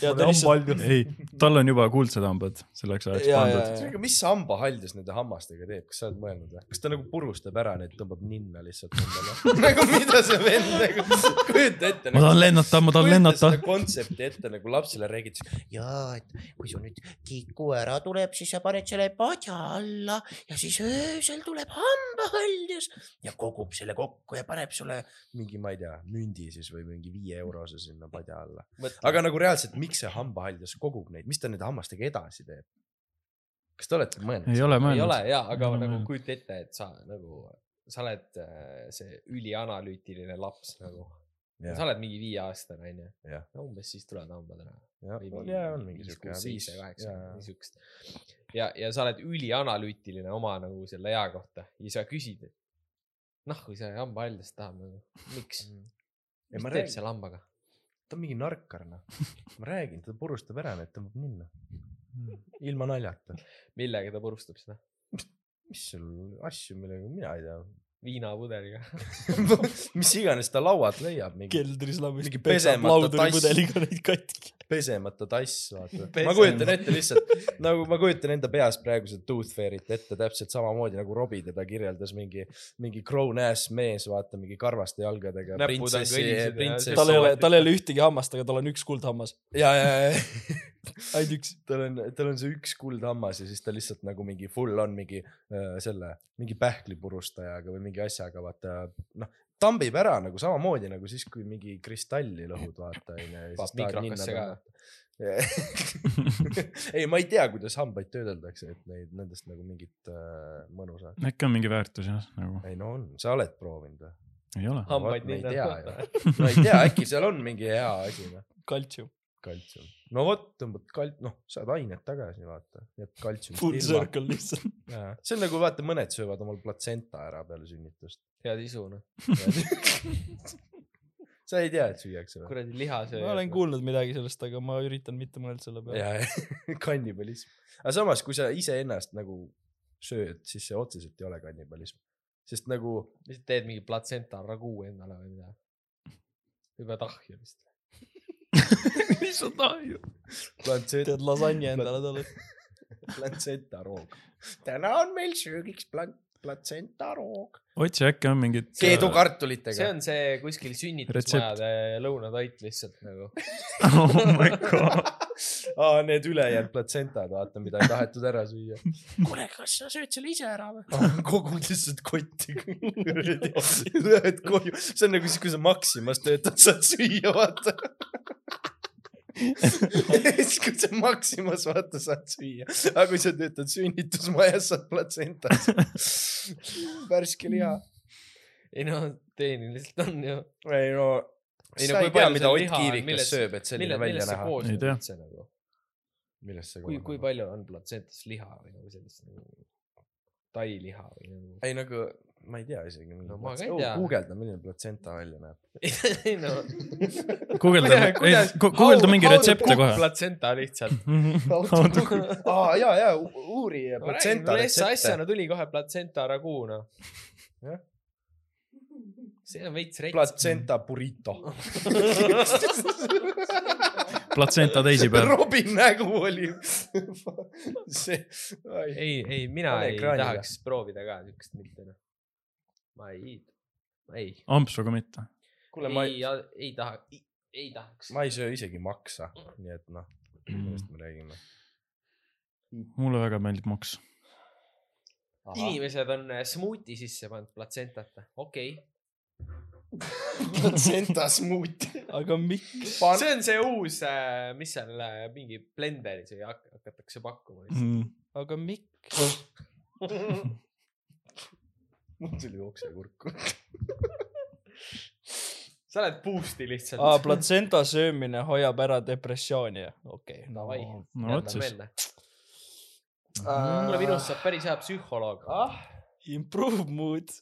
Ja ta lihtsalt, ei, tal on juba kuldsed hambad selleks ajaks ja, ja, pandud. ja, mis see hambahaldjas nende hammastega teeb, kas sa oled mõelnud või? kas ta nagu purustab ära need, tõmbab ninna lihtsalt endale? nagu mida see vend nagu, kujuta ette. ma tahan lennata, ma tahan lennata. kontsepti ette nagu lapsele räägid, jaa, et kui sul nüüd kiku ära tuleb, siis sa paned selle padja alla ja siis öösel tuleb hambahaldjus ja kogub selle kokku ja paneb sulle. mingi, ma ei tea, mündi siis või mingi viie eurose sinna padja alla. aga aga nagu reaalselt, miks see hambahaldjas kogub neid, mis ta nende hammastega edasi teeb? kas te olete mõelnud? ei ole ei mõelnud ole. ja, aga Ei nagu kujuta ette, et sa nagu, sa oled äh, see ülianalüütiline laps nagu. sa oled mingi viieaastane onju umbes siis tulevad hambad ära. jah, on mingi siuke viis, seitse, kaheksa, niisugust. ja, ja sa oled ülianalüütiline oma nagu selle ea kohta ja sa küsid, et noh, kui see hambahaldjast tahab nagu, miks? ja mis ma teeb räägin, selle hambaga? Ta on mingi narkar noh. ma räägin, ta purustab ära need, tõmbab ninna. ilma naljata. millega ta purustab seda? mis sul asju, millega mina ei tea. viinapudeliga. mis iganes ta laualt leiab, keldris pesab pesemata lauduripudeliga neid katki. Pesemata tass, vaata. ma kujutan ette lihtsalt nagu ma kujutan enda peas praegu seda Tooth Fairy't ette täpselt samamoodi nagu Robbie teda kirjeldas mingi, mingi grown ass mees, vaata mingi karvaste jalgadega. Tal ei ole, tal ei ole ühtegi hammast, aga tal on üks kuldhammas. ja, ja, ja ainult üks. tal on, tal on see üks kuldhammas ja siis ta lihtsalt nagu mingi full on mingi äh, selle, mingi pähklipurustajaga või mingi asjaga, vaata noh, tambib ära nagu samamoodi nagu siis, kui mingi kristalli lõhud, vaata onju. Ei, ma ei tea, kuidas hambaid töödeldakse, et neid, nendest nagu mingit äh, mõnu saada. äkki on mingi väärtus jah, nagu ei no on, sa oled proovinud või? ei ole. hambaid nii tea ju. no ei tea, äkki seal on mingi hea asi noh, kaltsium. kaltsium. no vot, tõmbad kalt-, noh, saad ainet tagasi, vaata, jääb kaltsiumist Full ilma. circle lihtsalt. see on nagu vaata, mõned söövad omal platsenta ära peale sünnitust. hea sisu noh. sa ei tea, et süüakse või? kuradi lihasööja. ma olen kuulnud midagi sellest, aga ma üritan mitte mõelda selle peale. ja, kannibalism. aga samas, kui sa iseennast nagu sööd, siis see otseselt ei ole kannibalism. sest nagu lihtsalt teed mingi platsenta raguu endale või mida? või pead ahju vist? lihtsalt ahju. plantsett, teed lasanje endale talle. plantsetaroog. täna on meil söögiks plant-, platsentaroog. otsi, äkki on mingid. keedukartulitega see. on see kuskil sünnitusmajade lõunatoit lihtsalt nagu. oh my god. aa, need ülejäänud platsentad, vaata, mida ei tahetud ära süüa. kuule, kas sa sööd selle ise ära või? kogud lihtsalt kotti. Lähed koju, see on nagu siis, kui sa Maximas töötad, saad süüa, vaata. siis, kui sa Maximas vaata, saad süüa, aga kui sa töötad sünnitusmajas, saad platsentat. värske liha. ei no tehniliselt on ju. ei no, Ei no kui palju mida Ott liha millest- sööb, et selline mille, välja näha. Ei koosneb tea. nagu? millest see kui, kui palju on platsentas liha või nagu sellist nagu tailiha või nagu? ei nagu, ma ei tea isegi. No ma ka ei tea. guugelda, milline platsenta välja näeb. ei no. guugelda, guugelda mingi retsepte kohe. platsenta lihtsalt. aa, ja, ja uuri platsenta retsepte. asjana tuli kohe platsenta raguu noh. Jah. see on veits rets. platsenta burrito. platsenta teisipäev. Robin nägu oli. see, ei, ei, mina ei tahaks proovida ka siukest mitte noh. Ma ei, ei, ampsuga mitte. kuule, ma ei ei,, ei taha, ei tahaks. ma ei söö isegi maksa, nii et noh, millest me räägime. mulle väga meeldib maks. inimesed on äh, smuuti sisse pannud platsentat, okei okay. platsenta smuuti. aga miks? see on see uus, mis seal äh, mingi blenderis hakatakse pakkuma. Mm. aga miks? mul tuli oksekurku. sa oled boost'i lihtsalt aa, platsenta söömine hoiab ära depressiooni, okei okay,. Davai. no vot siis. kuule, minust saab päris hea psühholoog. ah, improve mood.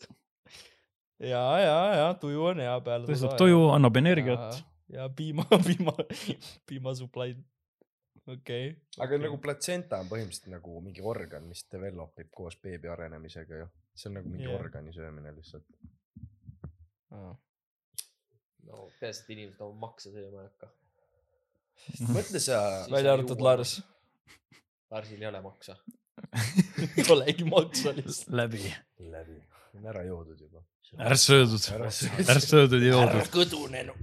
ja, ja, ja tuju on hea peale. tõstab tuju, annab energiat.. ja piima, piima, piimasupply. okei okay.. aga nagu platsenta on põhimõtteliselt nagu mingi organ, mis develop ib koos beebi arenemisega ju. See on nagu mingi yeah. organi söömine lihtsalt. no peaasi, et inimesed oma makse sööma ei hakka. mõtle sa, välja arvatud Lars. Larsil ei ole maksa. polegi maksa lihtsalt. läbi. läbi, on ära joodud juba. ära söödud, ära ära söödud ja joodud. kõdunenu.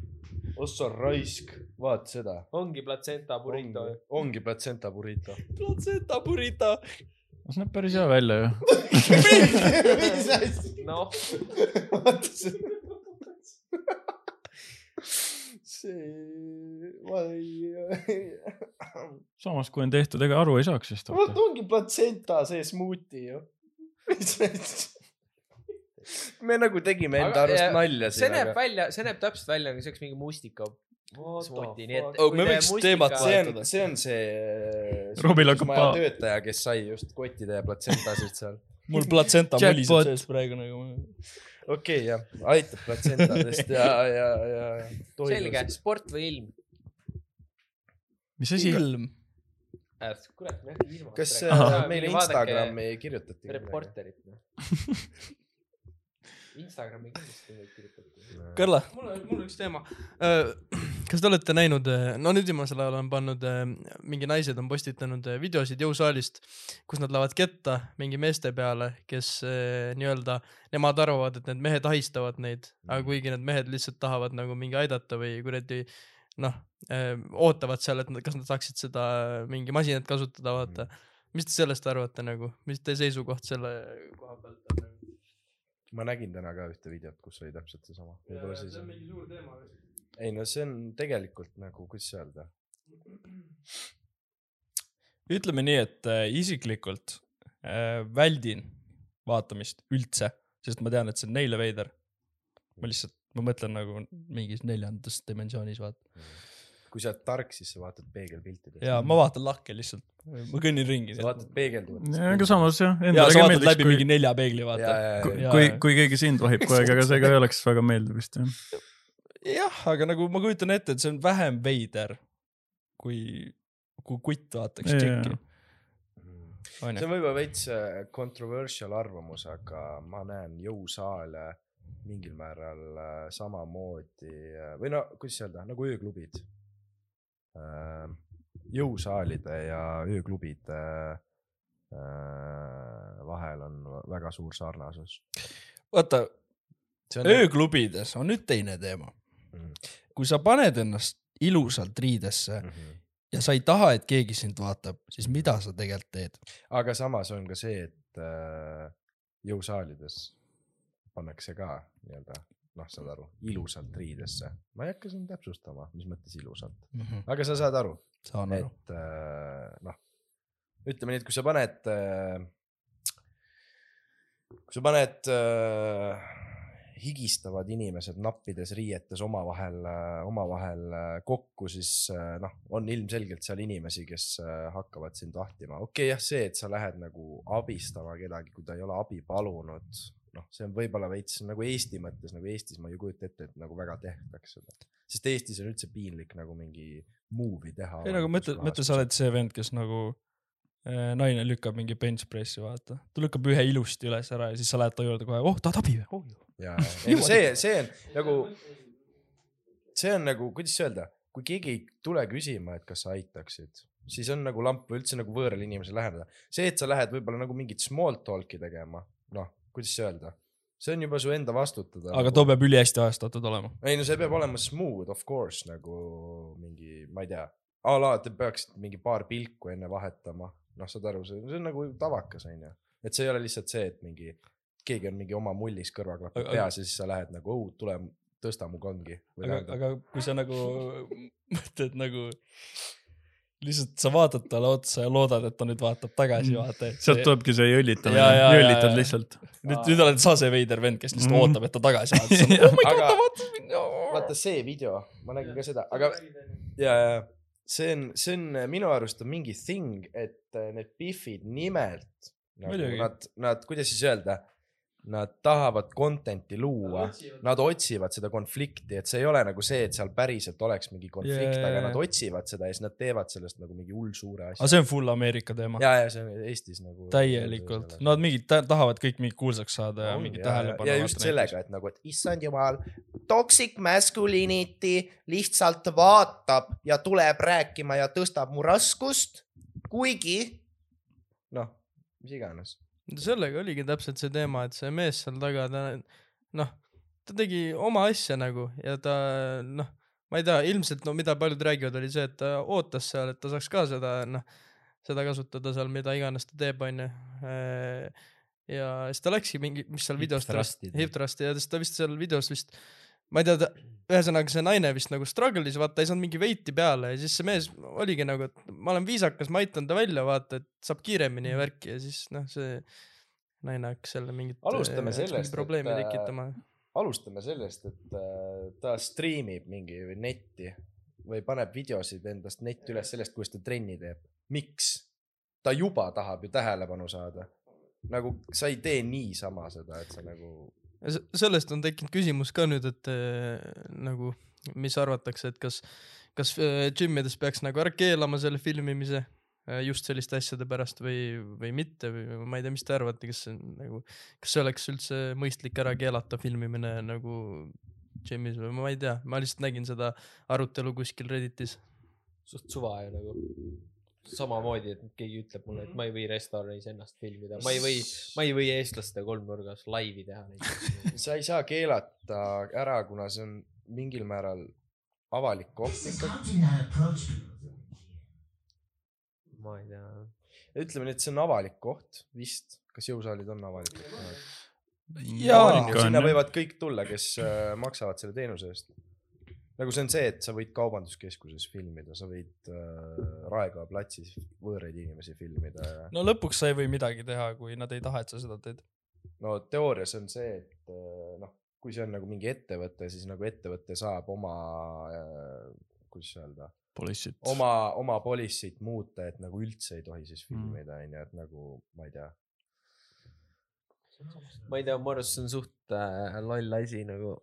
ossa raisk, vaata seda. ongi platsenta burrito. ongi platsenta burrito. platsenta burrito. See näeb päris hea välja ju. mis asi? noh, vaata seda. see, ma ei. samas, kui on tehtud, ega aru ei saaks vist. vot ongi platsenta see smuuti ju. mis asja? me nagu tegime enda Aga, arust ja, nalja see näeb välja, see näeb täpselt välja nagu see oleks mingi mustika smuuti, nii et. Oh, me võiks teemat see on vahetada., see on see. Robil hakkab maja pa- töötaja, kes sai just kottide ja platsentasid seal. mul platsenta muliseb sees praegu nagu. okei okay,, jah, aitab platsentadest ja, ja, ja, ja. selge, sport või ilm? mis asi? ilm. kurat, me äkki ilmast kas äh, vaadake Instagrami kirjutati? Reporterit, noh. Instagrami kindlasti võib kirjutada. Karla, mul on, mul on üks teema. kas te olete näinud, no nüüd viimasel ajal on pannud, mingi naised on postitanud videosid jõusaalist, kus nad lähevad ketta mingi meeste peale, kes nii-öelda, nemad arvavad, et need mehed ahistavad neid, aga kuigi need mehed lihtsalt tahavad nagu mingi aidata või kuradi noh, ootavad seal, et nad, kas nad saaksid seda mingi masinat kasutada, vaata. mis te sellest arvate nagu, mis teie seisukoht selle koha pealt on? Ma nägin täna ka ühte videot, kus oli täpselt seesama. see on. mingi suur teema. ei no see on tegelikult nagu, kuidas öelda. ütleme nii, et äh, isiklikult äh, väldin vaatamist üldse, sest ma tean, et see on neile veider. ma lihtsalt, ma mõtlen nagu mingis neljandas dimensioonis vaata. Kui sa oled tark, siis sa vaatad peegelpiltidest. ja ma vaatan lakke lihtsalt, ma kõnnin ringi. sa vaatad peegelduvatest. aga samas jah. ja sa vaatad läbi mingi nelja peegli, vaata. kui kui kui keegi sind vahib kogu aeg, aga see ka ei oleks väga meeldiv vist jah. jah, aga nagu ma kujutan ette, et see on vähem veider kui, kui kutt vaataks tšekki. see onju, on võib-olla veits äh, controversial arvamus, aga ma näen jõusaale mingil määral äh, samamoodi äh, või no kuidas öelda, nagu ööklubid. Jõusaalide ja ööklubide äh, vahel on väga suur sarnasus. vaata, ööklubides on nüüd teine teema Mhm.. kui sa paned ennast ilusalt riidesse Mhm. ja sa ei taha, et keegi sind vaatab, siis mida sa tegelikult teed? aga samas on ka see, et äh, jõusaalides pannakse ka nii-öelda noh, saad aru, ilusalt riidesse. ma ei hakka siin täpsustama, mis mõttes ilusalt, aga sa saad aru, et äh, noh, ütleme nii, et kui sa paned äh,, kui sa paned äh, higistavad inimesed nappides riietes omavahel, omavahel äh, kokku, siis äh, noh, on ilmselgelt seal inimesi, kes äh, hakkavad sind vahtima. okei okay,, jah, see, et sa lähed nagu abistama kedagi, kui ta ei ole abi palunud, noh, see on võib-olla veits nagu Eesti mõttes nagu Eestis ma ei kujuta ette, et nagu väga tehtaks seda, sest Eestis on üldse piinlik nagu mingi movie teha. ei, nagu mõtle, mõtle, sa oled see vend, kes nagu äh, naine lükkab mingi bench pressi, vaata. ta lükkab ühe ilusti üles ära ja siis sa lähed ta juurde kohe, oh, tahad abi või oh,? ja, ja, ei no see, see on nagu, see on nagu, kuidas öelda, kui keegi ei tule küsima, et kas sa aitaksid, siis on nagu lamp või üldse nagu võõrale inimesele läheneda. see, et sa lähed võib-olla nagu mingit small talk'i tegema, noh, kuidas öelda, see on juba su enda vastutada. aga too peab ülihästi ajastatud olema. ei no see peab olema smooth of course nagu mingi, ma ei tea, a la te peaksite mingi paar pilku enne vahetama, noh, saad aru, see on nagu tavakas onju, et see ei ole lihtsalt see, et mingi keegi on mingi oma mullis kõrvaklapid peas ja siis sa lähed nagu, oh tule tõsta mu kangi. aga, aga kui sa nagu mõtled nagu lihtsalt sa vaatad talle otsa ja loodad, et ta nüüd vaatab tagasi, vaata. sealt tulebki see jõllitamine jõllitad lihtsalt. nüüd, nüüd oled sa see veider vend, kes lihtsalt Mhm. ootab, et ta tagasi vaatab. oh my god, Aga- vaata see video, ma nägin ka seda, aga ja, ja see on, see on minu arust on mingi thing, et äh, need Biffid nimelt nagu Muidugi. nad, nad, kuidas siis öelda, nad tahavad content'i luua, nad otsivad seda konflikti, et see ei ole nagu see, et seal päriselt oleks mingi konflikt yeah,, aga nad otsivad seda ja siis nad teevad sellest nagu mingi hull suure aga asja. see on full Ameerika teema. ja, ja see on Eestis nagu. täielikult, nad mingid ta- tahavad kõik mingi kuulsaks saada ja mingi ja- tähelepanu. ja just sellega, et nagu, et issand jumal, toxic masculinity lihtsalt vaatab ja tuleb rääkima ja tõstab mu raskust, kuigi noh, mis iganes. Sellega oligi täpselt see teema, et see mees seal taga, ta noh, ta tegi oma asja nagu ja ta noh, ma ei tea, ilmselt no mida paljud räägivad, oli see, et ta ootas seal, et ta saaks ka seda noh, seda kasutada seal, mida iganes ta teeb, onju. ja siis ta läkski mingi, mis seal videos thrust'id. hip thrust'i ja siis ta vist seal videos vist ma ei tea, ühesõnaga see naine vist nagu struggle'is, vaata ei saanud mingi veiti peale ja siis see mees oligi nagu, et ma olen viisakas, ma aitan ta välja, vaata, et saab kiiremini ja värki ja siis noh, see naine hakkas jälle mingit Alustame äh, sellest, et, äh, tekitama. alustame sellest, et äh, ta striimib mingi netti või paneb videosid endast netti üles sellest, kuidas ta trenni teeb. miks? ta juba tahab ju tähelepanu saada. nagu sa ei tee niisama seda, et sa nagu sellest on tekkinud küsimus ka nüüd, et äh, nagu, mis arvatakse, et kas, kas äh, džimmides peaks nagu ära keelama selle filmimise äh, just selliste asjade pärast või, või mitte või ma ei tea, mis te arvate, kas see on nagu, kas see oleks üldse mõistlik ära keelata filmimine nagu džimmis või ma ei tea, ma lihtsalt nägin seda arutelu kuskil Redditis. suht suva ju nagu. samamoodi, et keegi ütleb mulle, et ma ei või restoranis ennast filmida, ma ei või, ma ei või eestlaste kolmnurgas laivi teha näiteks. sa ei saa keelata ära, kuna see on mingil määral avalik koht ikkagi. ma ei tea. ütleme nii, et see on avalik koht vist, kas jõusaalid on avalikud jaa sinna võivad kõik tulla, kes äh, maksavad selle teenuse eest. Nagu see on see, et sa võid kaubanduskeskuses filmida, sa võid äh, Raekoja platsis võõraid inimesi filmida ja no lõpuks sa ei või midagi teha, kui nad ei taha, et sa seda teed. no teoorias on see, et äh, noh, kui see on nagu mingi ettevõte, siis nagu ettevõte saab oma äh,, kuidas öelda, Polissit. oma, oma policy't muuta, et nagu üldse ei tohi siis filmida, onju, et nagu ma ei tea. ma ei tea, mu arust see on suht äh, loll asi nagu.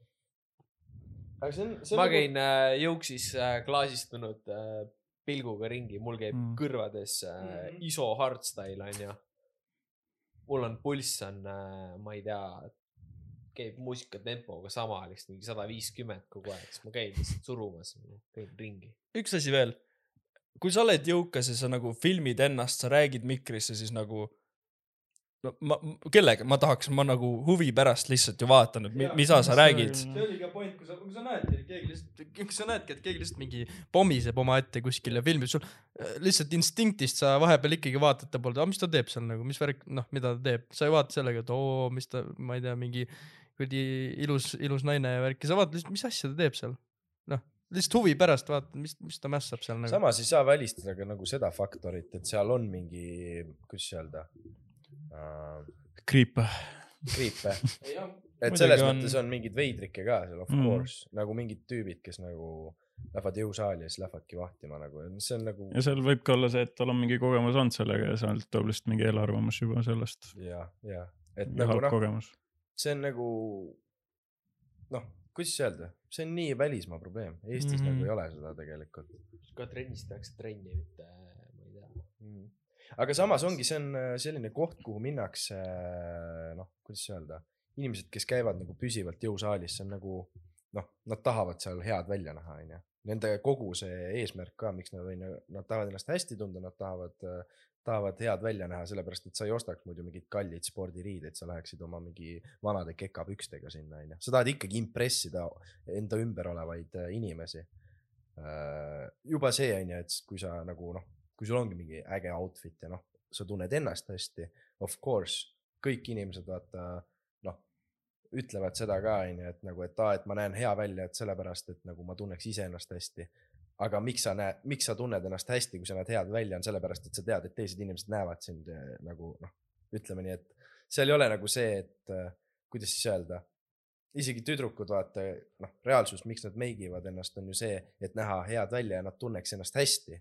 Aga see on, see ma on käin äh, jõuksis äh, klaasistunud äh, pilguga ringi, mul käib Mm. mm. kõrvades äh, Mhm. ISO hardstyle onju. mul on pulss on äh,, ma ei tea, käib muusikatempoga sama, lihtsalt mingi sada viiskümmend kogu aeg, siis ma käin lihtsalt surumas, käin ringi. üks asi veel. kui sa oled jõukas ja sa nagu filmid ennast, sa räägid mikrisse, siis nagu no ma, kellega ma tahaks, ma nagu huvi pärast lihtsalt ju vaatan, et mi- mida sa räägid. see oli ka point, kui sa, kui sa näedki, et keegi lihtsalt, kui sa näedki, et keegi lihtsalt mingi pommiseb omaette kuskil ja filmib sul äh, lihtsalt instinktist sa vahepeal ikkagi vaatad ta poole, mis ta teeb seal nagu, mis värk, noh, mida ta teeb, sa ei vaata sellega, et oo, mis ta, ma ei tea, mingi kuradi ilus, ilus naine ja värki, sa vaatad lihtsalt, mis asja ta teeb seal. noh, lihtsalt huvi pärast vaatad, mis, mis ta mässab seal nagu. samas ei saa välistada ka nagu seda faktorit, et seal on mingi, kuidas öelda uh,, kriip. kriipe. et selles on- mõttes on mingid veidrikke ka seal of Mm. course, nagu mingid tüübid, kes nagu lähevad jõusaali ja siis lähevadki vahtima nagu, see on nagu ja seal võib ka olla see, et tal on mingi kogemus olnud sellega ja sealt tuleb lihtsalt mingi eelarvamus juba sellest. ja, ja, et ja nagu noh, kogemus. see on nagu noh, kuidas öelda, see on nii välismaa probleem, Eestis mm Mhm. -hmm. nagu ei ole seda tegelikult ka trennis tehakse trenni, mitte ma ei tea. mm.. Aga samas ongi, see on äh, selline koht, kuhu minnakse, noh, kuidas öelda, inimesed, kes käivad nagu püsivalt jõusaalis, see on nagu noh, nad tahavad seal head välja näha, onju. Nende kogu see eesmärk ka, miks nad onju, nad tahavad ennast hästi tunda, nad tahavad, tahavad head välja näha, sellepärast et sa ei ostaks muidu mingeid kalleid spordiriideid, sa läheksid oma mingi vanade kekapükstega sinna, onju. sa tahad ikkagi impressida enda ümber olevaid äh, inimesi. juba see on ju, et kui sa nagu noh, kui sul ongi mingi äge outfit ja noh, sa tunned ennast hästi, of course, kõik inimesed vaata noh, ütlevad seda ka onju, et nagu, et aa, et ma näen hea välja, et sellepärast, et nagu ma tunneks iseennast hästi. aga miks sa näed, miks sa tunned ennast hästi, kui sa näed head välja, on sellepärast, et sa tead, et teised inimesed näevad sind eh, nagu noh, ütleme nii, et seal ei ole nagu see, et eh, kuidas siis öelda isegi tüdrukud, vaata noh, reaalsus, miks nad meigivad ennast, on ju see, et näha head välja ja nad tunneks ennast hästi.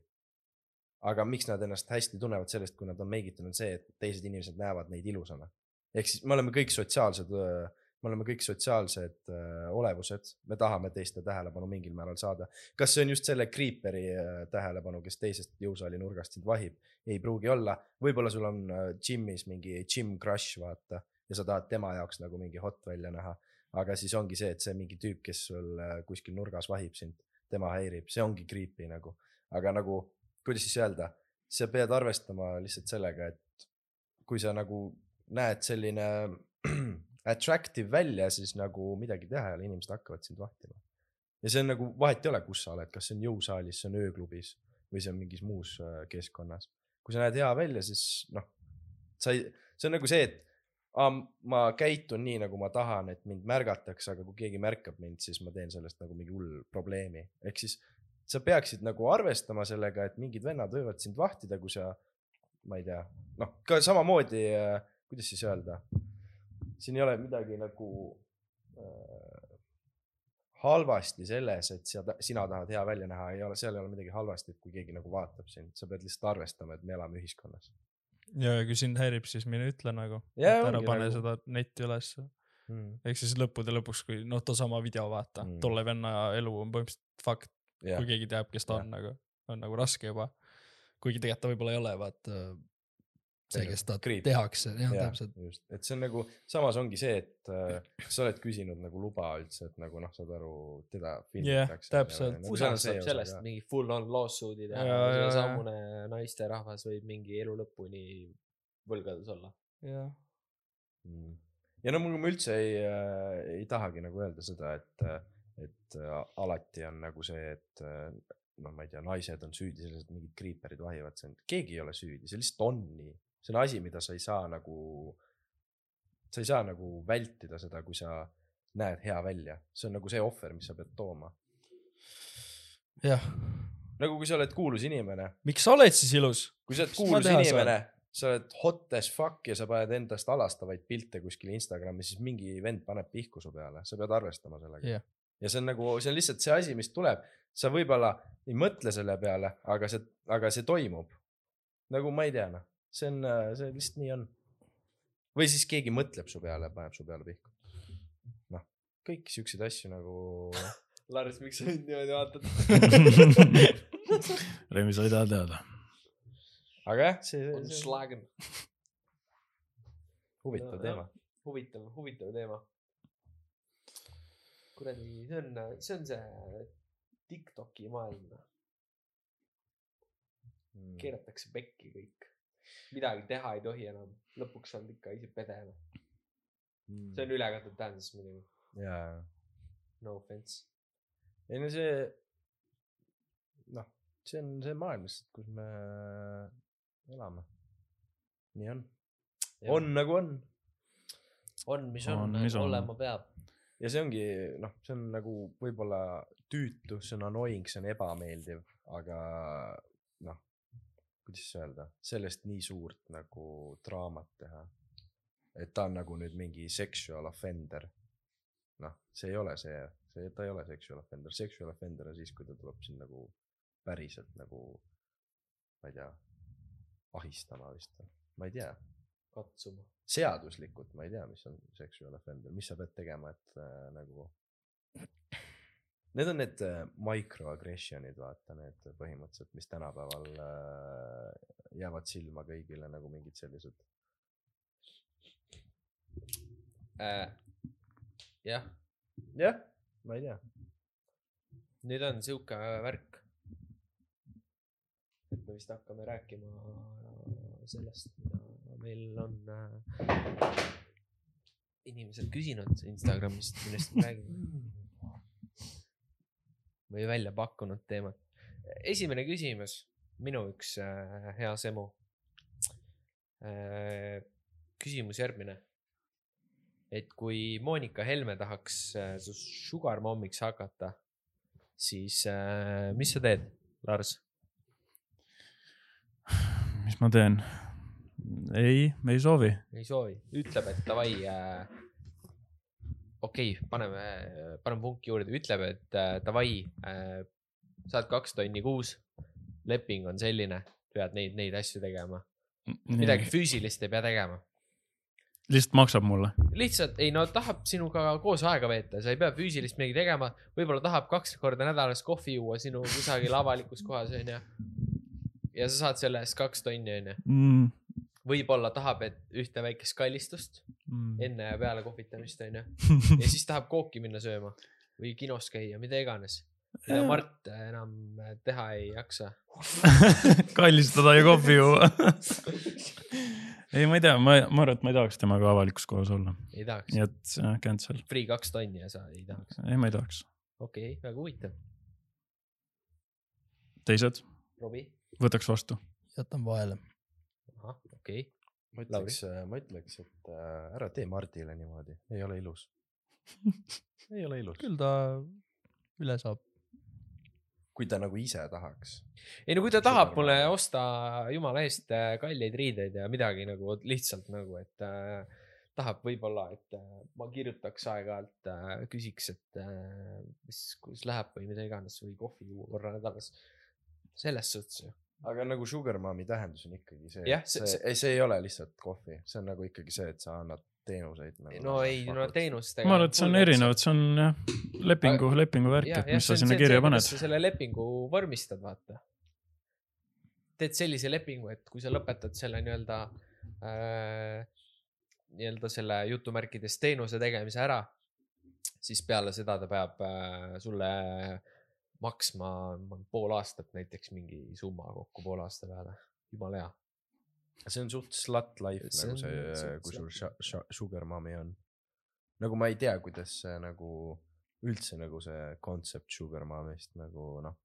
Aga miks nad ennast hästi tunnevad sellest, kui nad on meigitud, on see, et teised inimesed näevad neid ilusana. ehk siis me oleme kõik sotsiaalsed, me oleme kõik sotsiaalsed olevused, me tahame teiste tähelepanu mingil määral saada. kas see on just selle Creeperi öö, tähelepanu, kes teisest jõusaali nurgast sind vahib? ei pruugi olla, võib-olla sul on džimmis mingi gym crush, vaata, ja sa tahad tema jaoks nagu mingi hot välja näha aga siis ongi see, et see mingi tüüp, kes sul kuskil nurgas vahib sind, tema häirib, see ongi creepy nagu. aga nagu, kuidas siis öelda, sa pead arvestama lihtsalt sellega, et kui sa nagu näed selline attractive välja, siis nagu midagi teha ei ole, inimesed hakkavad sind vahtima. ja see on nagu, vahet ei ole, kus sa oled, kas see on jõusaalis, see on ööklubis või see on mingis muus äh, keskkonnas. kui sa näed hea välja, siis noh, sa ei, see on nagu see, et aa, ma käitun nii, nagu ma tahan, et mind märgatakse, aga kui keegi märkab mind, siis ma teen sellest nagu mingi hull probleemi. ehk siis sa peaksid nagu arvestama sellega, et mingid vennad võivad sind vahtida, kui sa, ma ei tea, noh, ka samamoodi, kuidas siis öelda, siin ei ole midagi nagu äh, halvasti selles, et sa, sina tahad hea välja näha, ei ole, seal ei ole midagi halvasti, et kui keegi nagu vaatab sind, sa pead lihtsalt arvestama, et me elame ühiskonnas ja kui sind häirib, siis mine ütle nagu, et ära pane nagu- seda netti ülesse. mm.. ehk siis lõppude lõpuks, kui noh, toosama video vaata mm., tolle venna elu on põhimõtteliselt fakt, jah kui, keegi teab, kes ta Jah. on nagu, on nagu raske juba. kuigi tegelikult ta võib-olla ei ole, vaata see, kes ta Creep. tehakse, jah Jah, täpselt. just, et see on nagu, samas ongi see, et äh, sa oled küsinud nagu luba üldse, et nagu noh, saad aru, teda filmitakse. täpselt. Nagu USA-s saab sellest mingi full on lawsuit'i teha Jaa, jaa, ja samune naisterahvas võib mingi elu lõpuni võlgades olla. jah, Mm. ja no ma üldse ei äh,, ei tahagi nagu öelda seda, et, et äh, alati on nagu see, et äh, noh, ma ei tea, naised on süüdi selles, et mingid kriiperid vahivad sind, keegi ei ole süüdi, see lihtsalt on nii. see on asi, mida sa ei saa nagu, sa ei saa nagu vältida seda, kui sa näed hea välja, see on nagu see ohver, mis sa pead tooma. jah. nagu kui sa oled kuulus inimene, miks sa oled siis ilus? kui sa oled kuulus inimene, sa oled hot as fuck ja sa paned endast alastavaid pilte kuskile Instagrami, siis mingi vend paneb pihku su peale, sa pead arvestama sellega Jah. Ja see on nagu, see on lihtsalt see asi, mis tuleb, sa võib-olla ei mõtle selle peale, aga see, aga see toimub. nagu ma ei tea, noh, see on, see lihtsalt nii on. või siis keegi mõtleb su peale, paneb su peale pihku. noh, kõiki siukseid asju nagu Lars, miks sa mind niimoodi vaatad? Remi, sa ei taha teada. aga jah, see, on see huvitav No, teema. huvitav, huvitav teema. kuradi, see on, see on see Tiktoki maailm. Mm. keeratakse pekki kõik. midagi teha ei tohi enam. lõpuks on ikka ise pede. see on ülekantud tähenduses muidugi. jaa, No offense. ei no see, noh, see on see maailm lihtsalt, kus me elame. nii on, on nagu on on, mis on, On, on, mis on. olema peab. Ja see ongi noh, see on nagu võib-olla tüütu, see on annoying, see on ebameeldiv, aga noh, kuidas öelda, sellest nii suurt nagu draamat teha. et ta on nagu nüüd mingi sexual offender. noh, see ei ole see, see, ta ei ole sexual offender, sexual offender on siis, kui ta tuleb sind nagu päriselt nagu, ma ei tea, ahistama vist ma ei tea katsuma. Seaduslikult ma ei tea, mis on sexual offender, mis sa pead tegema, et äh, nagu. Need on need äh, microaggression'id, vaata need põhimõtteliselt, mis tänapäeval äh, jäävad silma kõigile nagu mingid sellised. Äh, jah, jah, ma ei tea. nüüd on sihuke värk. et me vist hakkame rääkima sellest, mida meil on äh, inimesed küsinud Instagramist, millest me räägime. või välja pakkunud teemat. esimene küsimus, minu üks äh, hea semu äh,. küsimus järgmine. et kui Monika Helme tahaks äh, su sugar mommiks hakata, siis äh, mis sa teed, Lars? mis ma teen? ei, ei soovi. ei soovi, ütleb, et davai äh,. okei okay,, paneme, paneme punki juurde, ütleb, et äh, davai äh,, saad kaks tonni kuus. leping on selline, pead neid, neid asju tegema, midagi füüsilist ei pea tegema. lihtsalt maksab mulle. lihtsalt ei no tahab sinuga koos aega veeta, sa ei pea füüsilist midagi tegema, võib-olla tahab kaks korda nädalas kohvi juua sinu kusagil avalikus kohas onju. ja sa saad selle eest kaks tonni onju, Mm, võib-olla tahab, et ühte väikest kallistust mm. enne ja peale kohvitamist onju ja siis tahab kooki minna sööma või kinos käia, mida iganes. mida Mart enam teha ei jaksa. kallistada ja kohvi juua. ei, ma ei tea, ma, ma arvan, et ma ei tahaks temaga avalikus kohas olla, ei tahaks nii. et äh, cancel. Free kaks tonni ja sa ei tahaks. ei, ma ei tahaks. okei okay,, väga huvitav. teised, Robbie? võtaks vastu. jätan vahele. ahah, okei okay.. ma ütleks, ma ütleks, et äh, ära tee Mardile niimoodi, ei ole ilus. ei ole ilus, küll ta üle saab. kui ta nagu ise tahaks. ei no kui ta tahab Super mulle osta jumala eest äh, kalleid riideid ja midagi nagu lihtsalt nagu, et äh, tahab võib-olla, et äh, ma kirjutaks aeg-ajalt äh,, küsiks, et äh, mis, kuidas läheb või mida iganes või kohvi juua korra nädalas. selles suhtes ju. Aga nagu sugar mommy tähendus on ikkagi see Jah,, see, see- see, ei, ole lihtsalt kohvi, see on nagu ikkagi see, et sa annad teenuseid nagu. no ei, no. teenustega. ma arvan, et see on erinev, et see on jah, lepingu, lepingu värk, et mis sa sinna kirja paned. selle lepingu vormistad, vaata. teed sellise lepingu, et kui sa lõpetad selle nii-öelda äh,, nii-öelda selle jutumärkides teenuse tegemise ära, siis peale seda ta peab äh, sulle maksma ma- pool aastat näiteks mingi summa kokku poole aasta peale. jumala hea. see on suht slut life See nagu see sha- sugar mommy on. nagu ma ei tea, kuidas see nagu üldse nagu see kontsept sugar mommy'st nagu noh,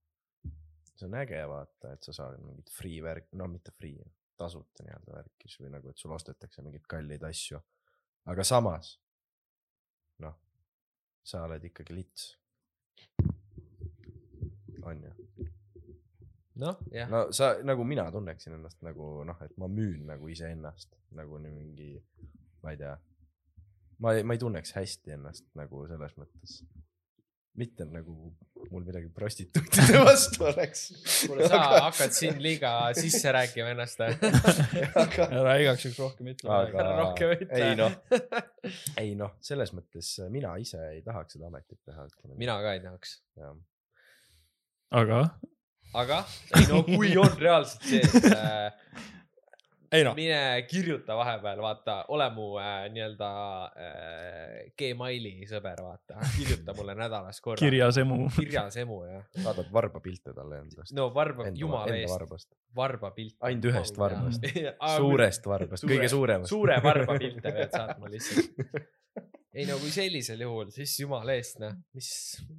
see on äge vaata, et sa saad mingit free värk, no mitte free, tasuta nii-öelda värki siis või nagu, et sul ostetakse mingeid kalleid asju. aga samas noh, sa oled ikkagi lits. On ju noh, jah. no sa nagu mina tunneksin ennast nagu noh, et ma müün nagu iseennast nagu nii mingi, ma ei tea. ma ei, ma ei tunneks hästi ennast nagu selles mõttes. mitte nagu mul midagi prostituutide vastu oleks. kuule, sa hakkad siin liiga sisse rääkima ennast. aga, ära igaks juhuks rohkem ütle. aga rohkem ütle. ei noh, ei noh, selles mõttes mina ise ei tahaks seda ametit teha. mina ka ei tahaks. Aga aga, ei no kui on reaalselt see, et äh, ei noh, mine kirjuta vahepeal, vaata, ole mu äh, nii-öelda äh, Gmaili sõber, vaata, kirjuta mulle nädalas korra. kirjas emu. kirjas emu jah. saadad varba pilte talle endast. no varba, jumala eest, varbast. varba pilt. ainult ühest varbast. Suure, suurest varbast, kõige suuremast. suure varba pilte pead saatma lihtsalt. ei no kui sellisel juhul, siis jumala eest noh, mis,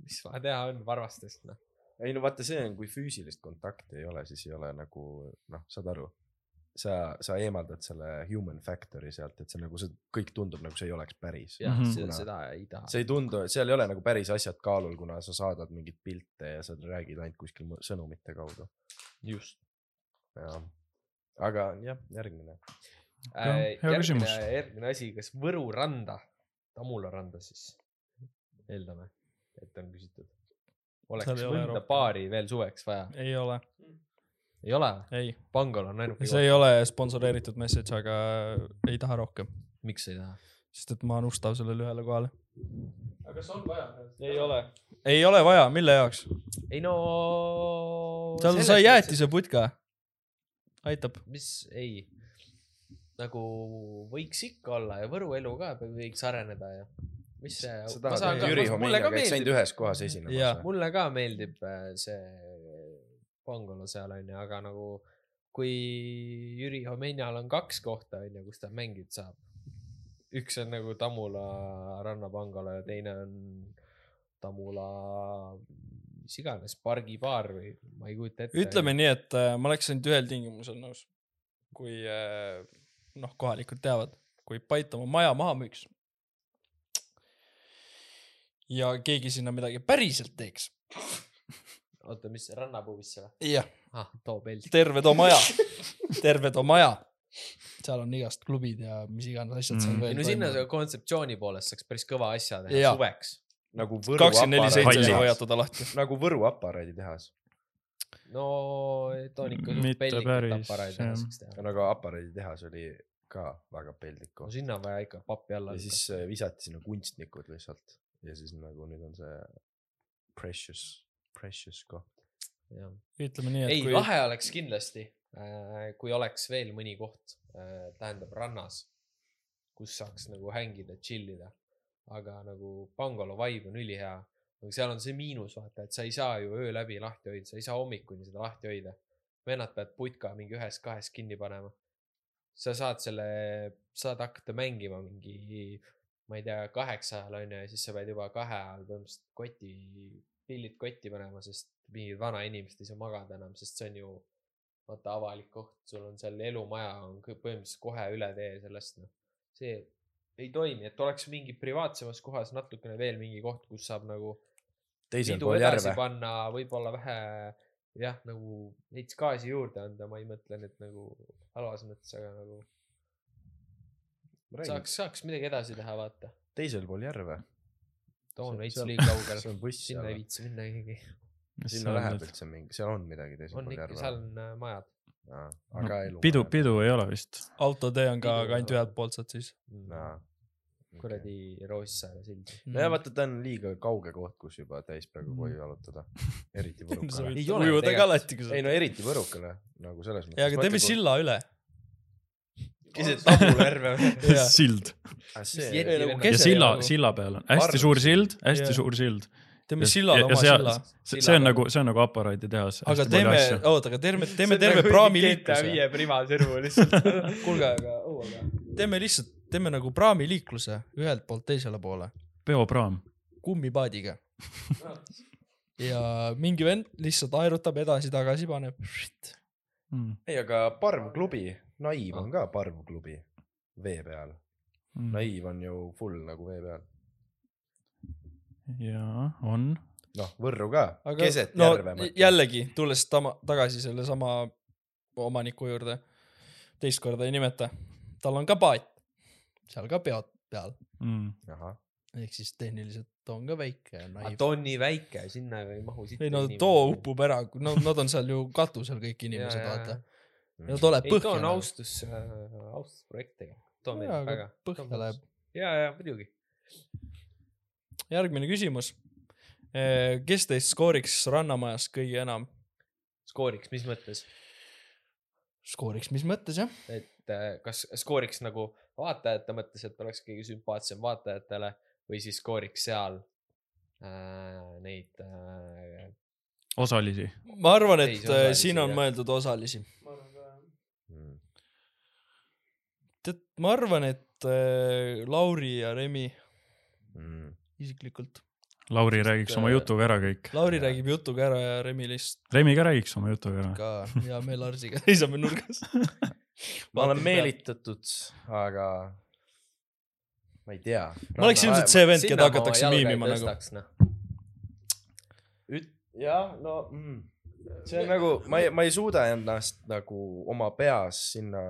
mis vaja teha on varvastest noh. Ei no vaata, see on, kui füüsilist kontakti ei ole, siis ei ole nagu noh, saad aru. sa, sa eemaldad selle human factor'i sealt, et see nagu see kõik tundub nagu see ei oleks päris. jah mm, Kuna- seda ei taha. see ei tundu, seal ei ole nagu päris asjad kaalul, kuna sa saadad mingeid pilte ja sa räägid ainult kuskil sõnumite kaudu. just. jah, aga jah, järgmine. hea järgmine, küsimus. järgmine asi, kas Võru randa, Tamula randa siis, eeldame, et on küsitud. Oleks Seal ei ole mõnda paari veel suveks vaja, ei ole, ei ole? ei. Pangol on ainuke see ei ole sponsoreeritud message, aga ei taha rohkem, miks ei taha? sest et ma olen ustav sellele ühele kohale. aga kas on vaja? ei ole. ei ole vaja, mille jaoks? ei no. seal sai jäätise putka. aitab. mis, ei, nagu võiks ikka olla ja Võru elu ka võiks areneda ja mis see. Jüri Homenja käiks ainult ühes kohas esinemas mulle ka meeldib äh, see Pangolo seal onju, aga nagu kui Jüri Homenjal on kaks kohta onju, kus ta mängida saab. üks on nagu Tamula rannapangala ja teine on Tamula mis iganes pargibaar või ma ei kujuta ette. ütleme nii, et äh, ma oleks ainult ühel tingimusel nõus. kui äh, noh, kohalikud teavad, kui Pait oma maja maha müüks. Ja keegi sinna midagi päriselt teeks. oota, mis rannapuuvisse või? jah, ah, too peldi. terve too maja, terve too maja. seal on igast klubid ja mis iganes asjad seal Mm. veel ei no sinna kontseptsiooni poolest saaks päris kõva asja teha Jaa. suveks. nagu Võru kakskümmend neli seitse sai hoiatada lahti. nagu Võru aparaaditehas. no ta on ikka suht Mitte pellik, et päris, aparaadi jah. saaks teha. nagu aparaaditehas oli ka väga peldik no koht. sinna on vaja ikka pappi alla ja siis äh, visati sinna kunstnikud lihtsalt ja siis nagu nüüd on see precious, precious koht. ütleme nii, et ei, kui lahe oleks kindlasti, kui oleks veel mõni koht, tähendab rannas, kus saaks nagu hängida, chill ida. aga nagu Pangolo vibe on ülihea, aga seal on see miinus, vaata, et sa ei saa ju öö läbi lahti hoida, sa ei saa hommikuni seda lahti hoida. vennad peavad putka mingi ühest-kahest kinni panema. sa saad selle, saad hakata mängima mingi, ma ei tea, kaheksa ajal onju ja siis sa pead juba kahe ajal põhimõtteliselt koti, pillid kotti panema, sest mingid vanainimesed ei saa magada enam, sest see on ju vaata avalik koht, sul on seal elumaja on põhimõtteliselt kohe üle tee sellest noh. see ei toimi, et oleks mingi privaatsemas kohas natukene veel mingi koht, kus saab nagu teisel pool järve. panna, võib-olla vähe jah, nagu veits gaasi juurde anda, ma ei mõtle nüüd nagu halvas mõttes, aga nagu saaks, saaks midagi edasi teha, vaata. teisel pool järve. too on veits liiga kaugel see. on buss sinna ei viitsi minna keegi. sinna läheb üldse mingi, seal on midagi teisel on pool järve. seal on äh, majad. aga elu. pidu, pidu ei ole vist. autotee on ka, aga ainult ühelt poolt saad siis. kuradi Roossaare sild. nojah, vaata, ta on liiga kauge koht, kus juba täispeaga koju jalutada. eriti Võrukale. Ei võid ole ujuda ka alati, kui sa ei. no eriti Võrukale nagu selles mõttes. jaa, aga teeme. silla üle. Keset? Jah. sild Ei, nagu ja silla nagu-, silla peal on hästi suur sild. hästi Jah. suur sild. teeme sillale oma silla. see see on nagu, see on nagu aparaaditehas. aga teeme, oota, aga teeme, teeme nagu terve praamiliikluse. viie primasõrmu lihtsalt. kuulge, aga teeme lihtsalt, teeme nagu praamiliikluse ühelt poolt teisele poole peopraam. kummipaadiga. ja mingi vend lihtsalt aerutab edasi-tagasi, paneb. Mm, ei, aga parvklubi, Naiv on ka parvklubi vee peal. mm. Naiv on ju full nagu vee peal. jaa, on. noh, Võrru ka, aga keset no järve. jällegi, tulles tama, tagasi sellesama omaniku juurde, teist korda ei nimeta, tal on ka paat, seal ka peod peal, Mm. ehk siis tehniliselt on ka väike naiv. ta on nii väike, sinna ei mahu siit. ei no too. upub ära, no nad on seal ju katusel kõik inimesed, vaata. Tuleb ei, too põhja on nagu.. austus äh,, austusprojekt tegelikult. too meeldib väga. põhja läheb.. ja, ja muidugi. järgmine küsimus. kes teist skooriks Rannamajas kõige enam? skooriks, mis mõttes? skooriks, mis mõttes jah? et äh, kas skooriks nagu vaatajate mõttes, et oleks kõige sümpaatsem vaatajatele või siis skooriks seal äh, neid äh,. osalisi. ma arvan, et äh, siin on mõeldud osalisi. Mm. tead, ma arvan, et äh, Lauri ja Remi Mm. isiklikult. Lauri räägiks oma äh, jutuga ära kõik. Lauri räägib jutuga ära ja Remi lihtsalt Remi ka räägiks oma jutuga ära. ka hea meel Arsiga seisame nurgas. ma olen. meelitatud, aga ma ei tea. ma oleks ilmselt see vend, keda hakatakse miimima nagu. Üt-, jah, no mm. see on nagu, ma ei, ma ei suuda ennast nagu oma peas sinna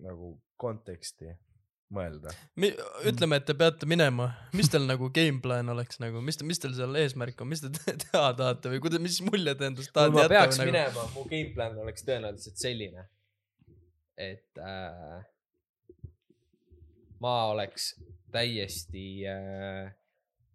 nagu konteksti mõelda. ütleme, et te peate minema, mis teil nagu game plan oleks nagu, mis, mis teil seal eesmärk on, mis te te- teha tahate või kuidas, mis mulje te endast kui tahate ma jätta peaks või nagu? minema, mu game plan oleks tõenäoliselt selline, et äh, ma oleks täiesti äh,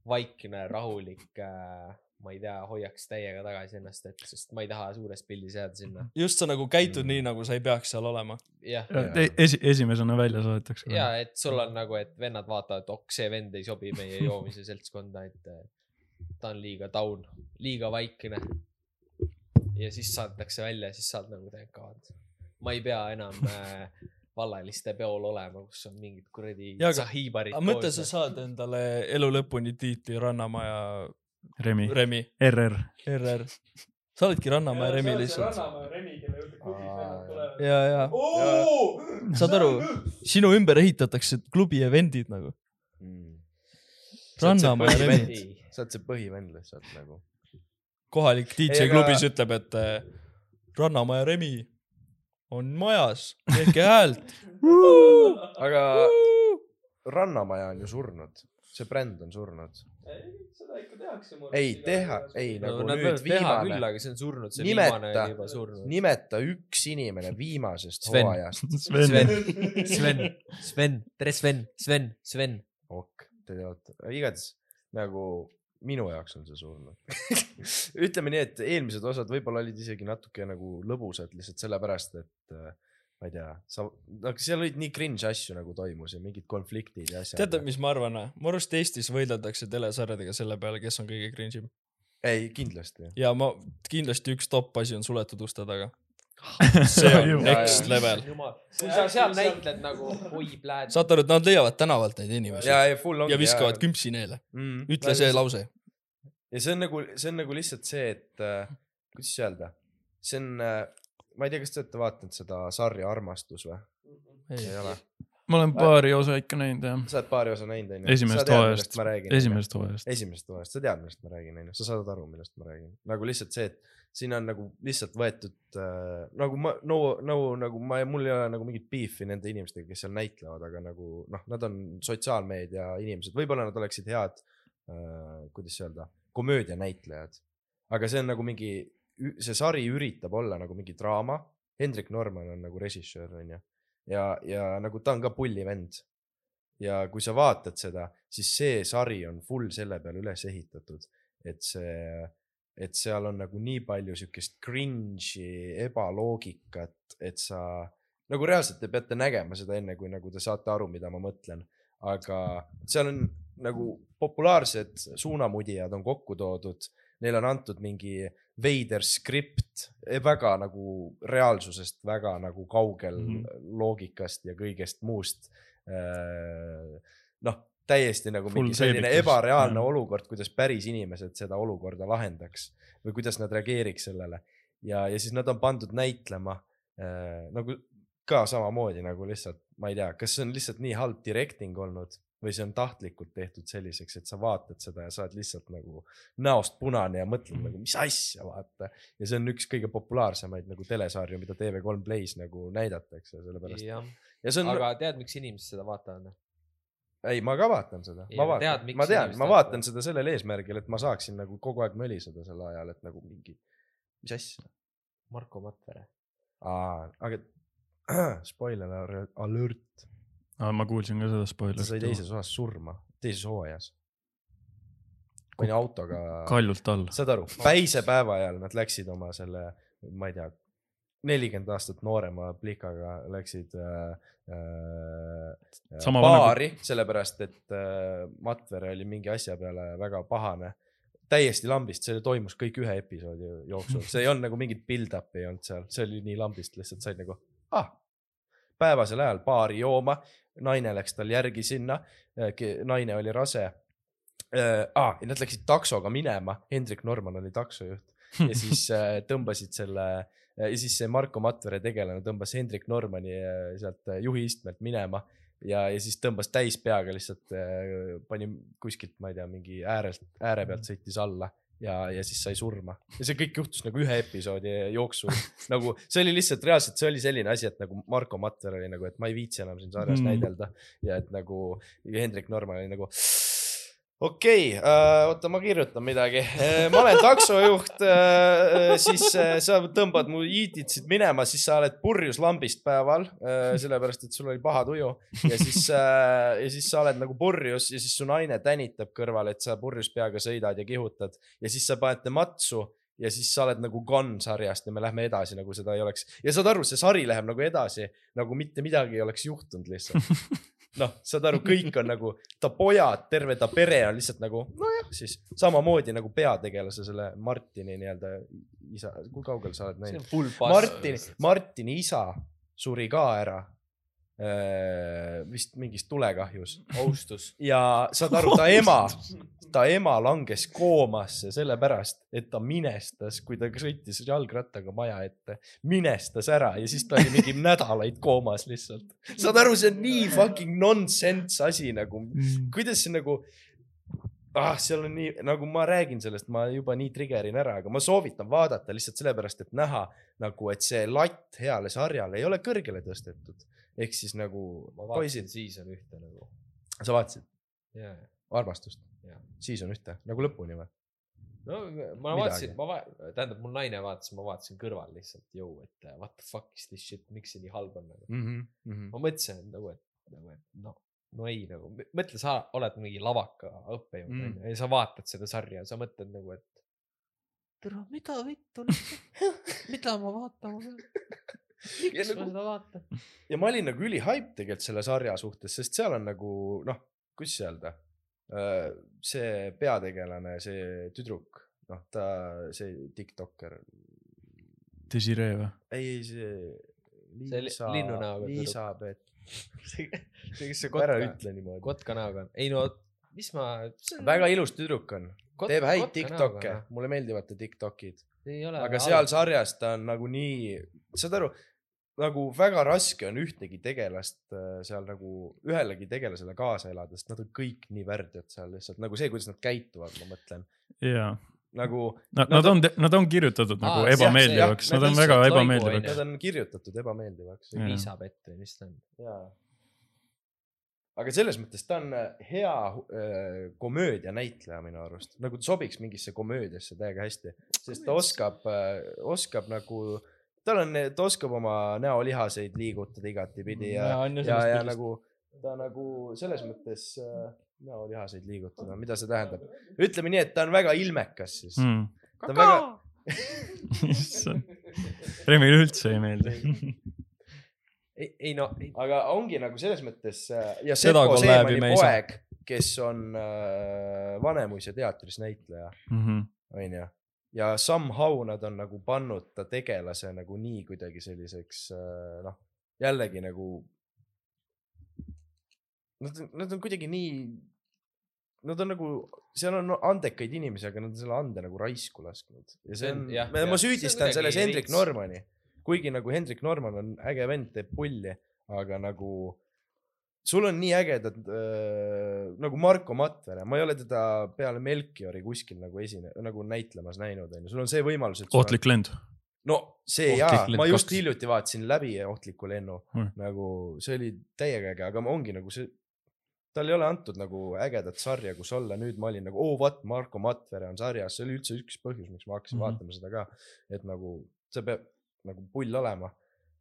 vaikne, rahulik äh,, ma ei tea, hoiaks täiega tagasi ennast, et sest ma ei taha suures pildis jääda sinna. just sa nagu käitud Mm. nii, nagu sa ei peaks seal olema. jah, esi, esimesena välja saadetakse. ja et sul on nagu, et vennad vaatavad, ok, see vend ei sobi meie joomise seltskonda, et ta on liiga taun, liiga vaikne. ja siis saadetakse välja, siis saad nagu thank god. ma ei pea enam äh, vallaliste peol olema, kus on mingid kuradi aga mõtle, sa. saad endale elu lõpuni tiitli Rannamaja Remi, Remi, RR. RR. sa oledki Rannamäe Remi lihtsalt. ja, ja saad aru, sinu ümber ehitatakse klubi event'id nagu. Mm. Rannamäe Remi. sa oled see põhivend lihtsalt nagu. kohalik DJ Ei, aga- klubis ütleb, et äh, Rannamäe Remi on majas, tehke häält. aga Rannamaja on ju surnud, see bränd on surnud. seda ikka tehakse. ei teha, ei no nagu nad nüüd teha küll, viimane, aga see on surnud, see Nimeta- viimane oli juba surnud. nimeta üks inimene viimasest Sven. hooajast. Sven, Sven, Sven, Sven, tere Sven, Sven, Sven. ok, te teate, igatahes nagu minu jaoks on see surnud. ütleme nii, et eelmised osad võib-olla olid isegi natuke nagu lõbusad lihtsalt sellepärast, et äh, ma ei tea, sa, aga seal olid nii cringe asju nagu toimus ja mingid konfliktid ja asjad. teate, mis ma arvan? mu arust Eestis võideldakse telesarjadega selle peale, kes on kõige cringe im. ei, kindlasti. ja ma, kindlasti üks top asi on suletud uste taga. see on next level. kui sa seal näitled nagu oi pläd. saate aru, et nad leiavad tänavalt neid inimesi ja ja,, ja ongi. ja viskavad küpsi neile. mm,. ütle see. lause. ja see on nagu, see on nagu lihtsalt see, et äh, kuidas öelda, see on äh,, ma ei tea, kas te olete vaadanud seda sarja Armastus või? ei ole. ma olen paari osa ikka näinud jah, sa oled paari osa näinud onju? esimesest hooajast, esimesest. esimesest hooajast. esimesest hooajast, sa tead, millest ma räägin onju, sa saad aru, millest ma räägin. nagu lihtsalt see, et siin on nagu lihtsalt võetud äh, nagu ma, no, no nagu ma, mul ei ole nagu mingit beef'i nende inimestega, kes seal näitlevad, aga nagu noh, nad on sotsiaalmeedia inimesed, võib-olla nad oleksid head äh,, kuidas öelda, komöödianäitlejad. aga see on nagu mingi, see sari üritab olla nagu mingi draama. Hendrik Norman on nagu režissöör onju ja, ja nagu ta on ka pullivend ja kui sa vaatad seda, siis see sari on full selle peale üles ehitatud, et see, et seal on nagu nii palju siukest cringe'i, ebaloogikat, et sa nagu reaalselt te peate nägema seda enne, kui nagu te saate aru, mida ma mõtlen. aga seal on nagu populaarsed suunamudijad on kokku toodud, neile on antud mingi veider skript, väga nagu reaalsusest väga nagu kaugel mm Mhm. -hmm. loogikast ja kõigest muust. noh, täiesti nagu Full mingi selline seebikus, ebareaalne jah. olukord, kuidas päris inimesed seda olukorda lahendaks või kuidas nad reageeriks sellele ja, ja siis nad on pandud näitlema äh, nagu ka samamoodi nagu lihtsalt, ma ei tea, kas see on lihtsalt nii halb directing olnud või see on tahtlikult tehtud selliseks, et sa vaatad seda ja sa oled lihtsalt nagu näost punane ja mõtled nagu, mis asja, vaata. ja see on üks kõige populaarsemaid nagu telesarju, mida TV3 Play's nagu näidatakse, sellepärast. on aga tead, miks inimesed seda vaatavad? ei, ma ka vaatan seda, ma vaatan, ma tean, ma vaatan seda sellel eesmärgil, et ma saaksin nagu kogu aeg möliseda sel ajal, et nagu mingi, mis asja. Marko Matvere. aga spoiler alert, ma kuulsin ka seda ta sai spoilerit. teises osas surma, teises hooajas. pani autoga, kaljult all. saad aru, päisepäeva ajal nad läksid oma selle, ma ei tea, nelikümmend aastat noorema plikaga läksid äh, äh, Sama baari, sellepärast et äh, Matvere oli mingi asja peale väga pahane. täiesti lambist, see toimus kõik ühe episoodi jooksul, see ei olnud nagu mingit build-up'i ei olnud seal, see oli nii lambist, lihtsalt said nagu ah, päevasel ajal baari jooma, naine läks tal järgi sinna, naine oli rase. Äh,. Ah, ja nad läksid taksoga minema, Hendrik Norman oli taksojuht. Ja siis äh, tõmbasid selle ja siis see Marko Matvere tegelane tõmbas Hendrik Normani äh, sealt äh, juhi istmelt minema ja, ja siis tõmbas täis peaga lihtsalt, pani kuskilt, ma ei tea, mingi äärelt, ääre pealt sõitis alla ja, ja siis sai surma. Ja see kõik juhtus nagu ühe episoodi jooksul. Nagu see oli lihtsalt reaalselt, see oli selline asi, et nagu Marko Matvere oli nagu, et ma ei viitsi enam siin sarjas Mm. näidelda. Ja et nagu Hendrik Norman oli nagu okei okay, äh,, oota, ma kirjutan midagi. ma olen taksojuht äh,, siis äh, sa tõmbad mu iititsid minema, siis sa oled purjus lambist päeval äh,, sellepärast et sul oli paha tuju ja siis äh,, ja siis sa oled nagu purjus ja siis su naine tänitab kõrval, et sa purjus peaga sõidad ja kihutad ja siis sa panete matsu ja siis sa oled nagu gone sarjast ja me lähme edasi, nagu seda ei oleks. ja saad aru, see sari läheb nagu edasi, nagu mitte midagi ei oleks juhtunud lihtsalt noh, saad aru, kõik on nagu, ta pojad, terve ta pere on lihtsalt nagu nojah, siis samamoodi nagu peategelase selle Martini nii-öelda isa, kui kaugel sa oled näinud. Martini, Martini isa suri ka ära. Vist mingis tulekahjus austus. ja saad aru, ta ema, ta ema langes koomasse sellepärast, et ta minestas, kui ta sõitis jalgrattaga maja ette, minestas ära ja siis ta oli mingi nädalaid koomas lihtsalt. saad aru, see on nii fucking nonsense asi nagu, kuidas see nagu ah, seal on nii, nagu ma räägin sellest, ma juba nii trigger'in ära, aga ma soovitan vaadata lihtsalt sellepärast, et näha nagu, et see latt heale sarjale ei ole kõrgele tõstetud. Ehk siis nagu ma vaatasin season ühte nagu. sa vaatasid jaa, armastust Jaa.? siis on ühte, nagu lõpuni või? no ma Midagi. vaatasin, ma va-, tähendab, mul naine vaatas, ma vaatasin kõrval lihtsalt, jõu, et uh, what the fuck is this shit, miks see nii halb on nagu. mm. -hmm. ma mõtlesin et nagu, et nagu, et no, no ei nagu, mõtle, sa oled mingi lavaka õppejõud Mm. onju ja sa vaatad seda sarja, sa mõtled nagu, et. tere, mida vittu, mida ma vaatama pean? Ja miks ma nagu- seda vaatan? ja ma olin nagu ülihype tegelikult selle sarja suhtes, sest seal on nagu noh, kuidas öelda, see peategelane, see tüdruk, noh, ta, see tiktokker, Desiree või? ei, ei see. See li- linnunäoga tüdruk. Liisabet, see, see, kes see ära kotka, ütle niimoodi. kotka näoga on, ei no mis ma. väga ilus tüdruk on, teeb häid tiktok'e näoga,, mulle meeldivad ta tiktok'id, ei ole. aga seal sarjas ta on nagu nii, saad aru, nagu väga raske on ühtegi tegelast äh, seal nagu ühelegi tegelasele kaasa elada, sest nad on kõik nii värdjad seal lihtsalt nagu see, kuidas nad käituvad, ma mõtlen jaa. nagu Nad, nad on, nad on kirjutatud Aa, nagu ebameeldivaks, nad nad on väga onju. nad on kirjutatud ebameeldivaks. Jah. Elizabeth või mis ta on? jaa. aga selles mõttes ta on äh, hea äh, komöödianäitleja minu arust, nagu ta sobiks mingisse komöödiasse täiega hästi, sest ta oskab äh,, oskab nagu, tal on, ta oskab oma näolihaseid liigutada igatipidi ja, ju ja, ja pildist. nagu ta nagu selles mõttes äh, näolihaseid liigutada, mida see tähendab? ütleme nii, et ta on väga ilmekas siis mm.. mm.. ta on väga, issand, Remile üldse ei meeldi. ei, ei no, aga ongi nagu selles mõttes äh, ja Seda Seppo Seemani poeg, kes on äh, Vanemuise teatris näitleja, Mhm. onju. Ja somehow nad on nagu pannud ta tegelase nagu nii kuidagi selliseks äh, noh, jällegi nagu. Nad, nad on kuidagi nii, nad on nagu, seal on andekaid inimesi, aga nad on selle ande nagu raisku lasknud. Ja see on ma süüdistan selles Hendrik Normani, kuigi nagu Hendrik Norman on äge vend, teeb pulli, aga nagu sul on nii ägedad äh, nagu Marko Matvere, ma ei ole teda peale Melchiori kuskil nagu esine, nagu näitlemas näinud, onju, sul on see võimalus, et sul on- ohtlik lend. no see Ohtlik jaa, ma just kaks. hiljuti vaatasin läbi Ohtliku lennu Mm. nagu see oli täiega äge, aga ongi nagu see, tal ei ole antud nagu ägedat sarja, kus olla, nüüd ma olin nagu oo vot, Marko Matvere on sarjas, see oli üldse üks põhjus, miks ma hakkasin mm. -hmm. vaatama seda ka. et nagu see peab nagu pull olema.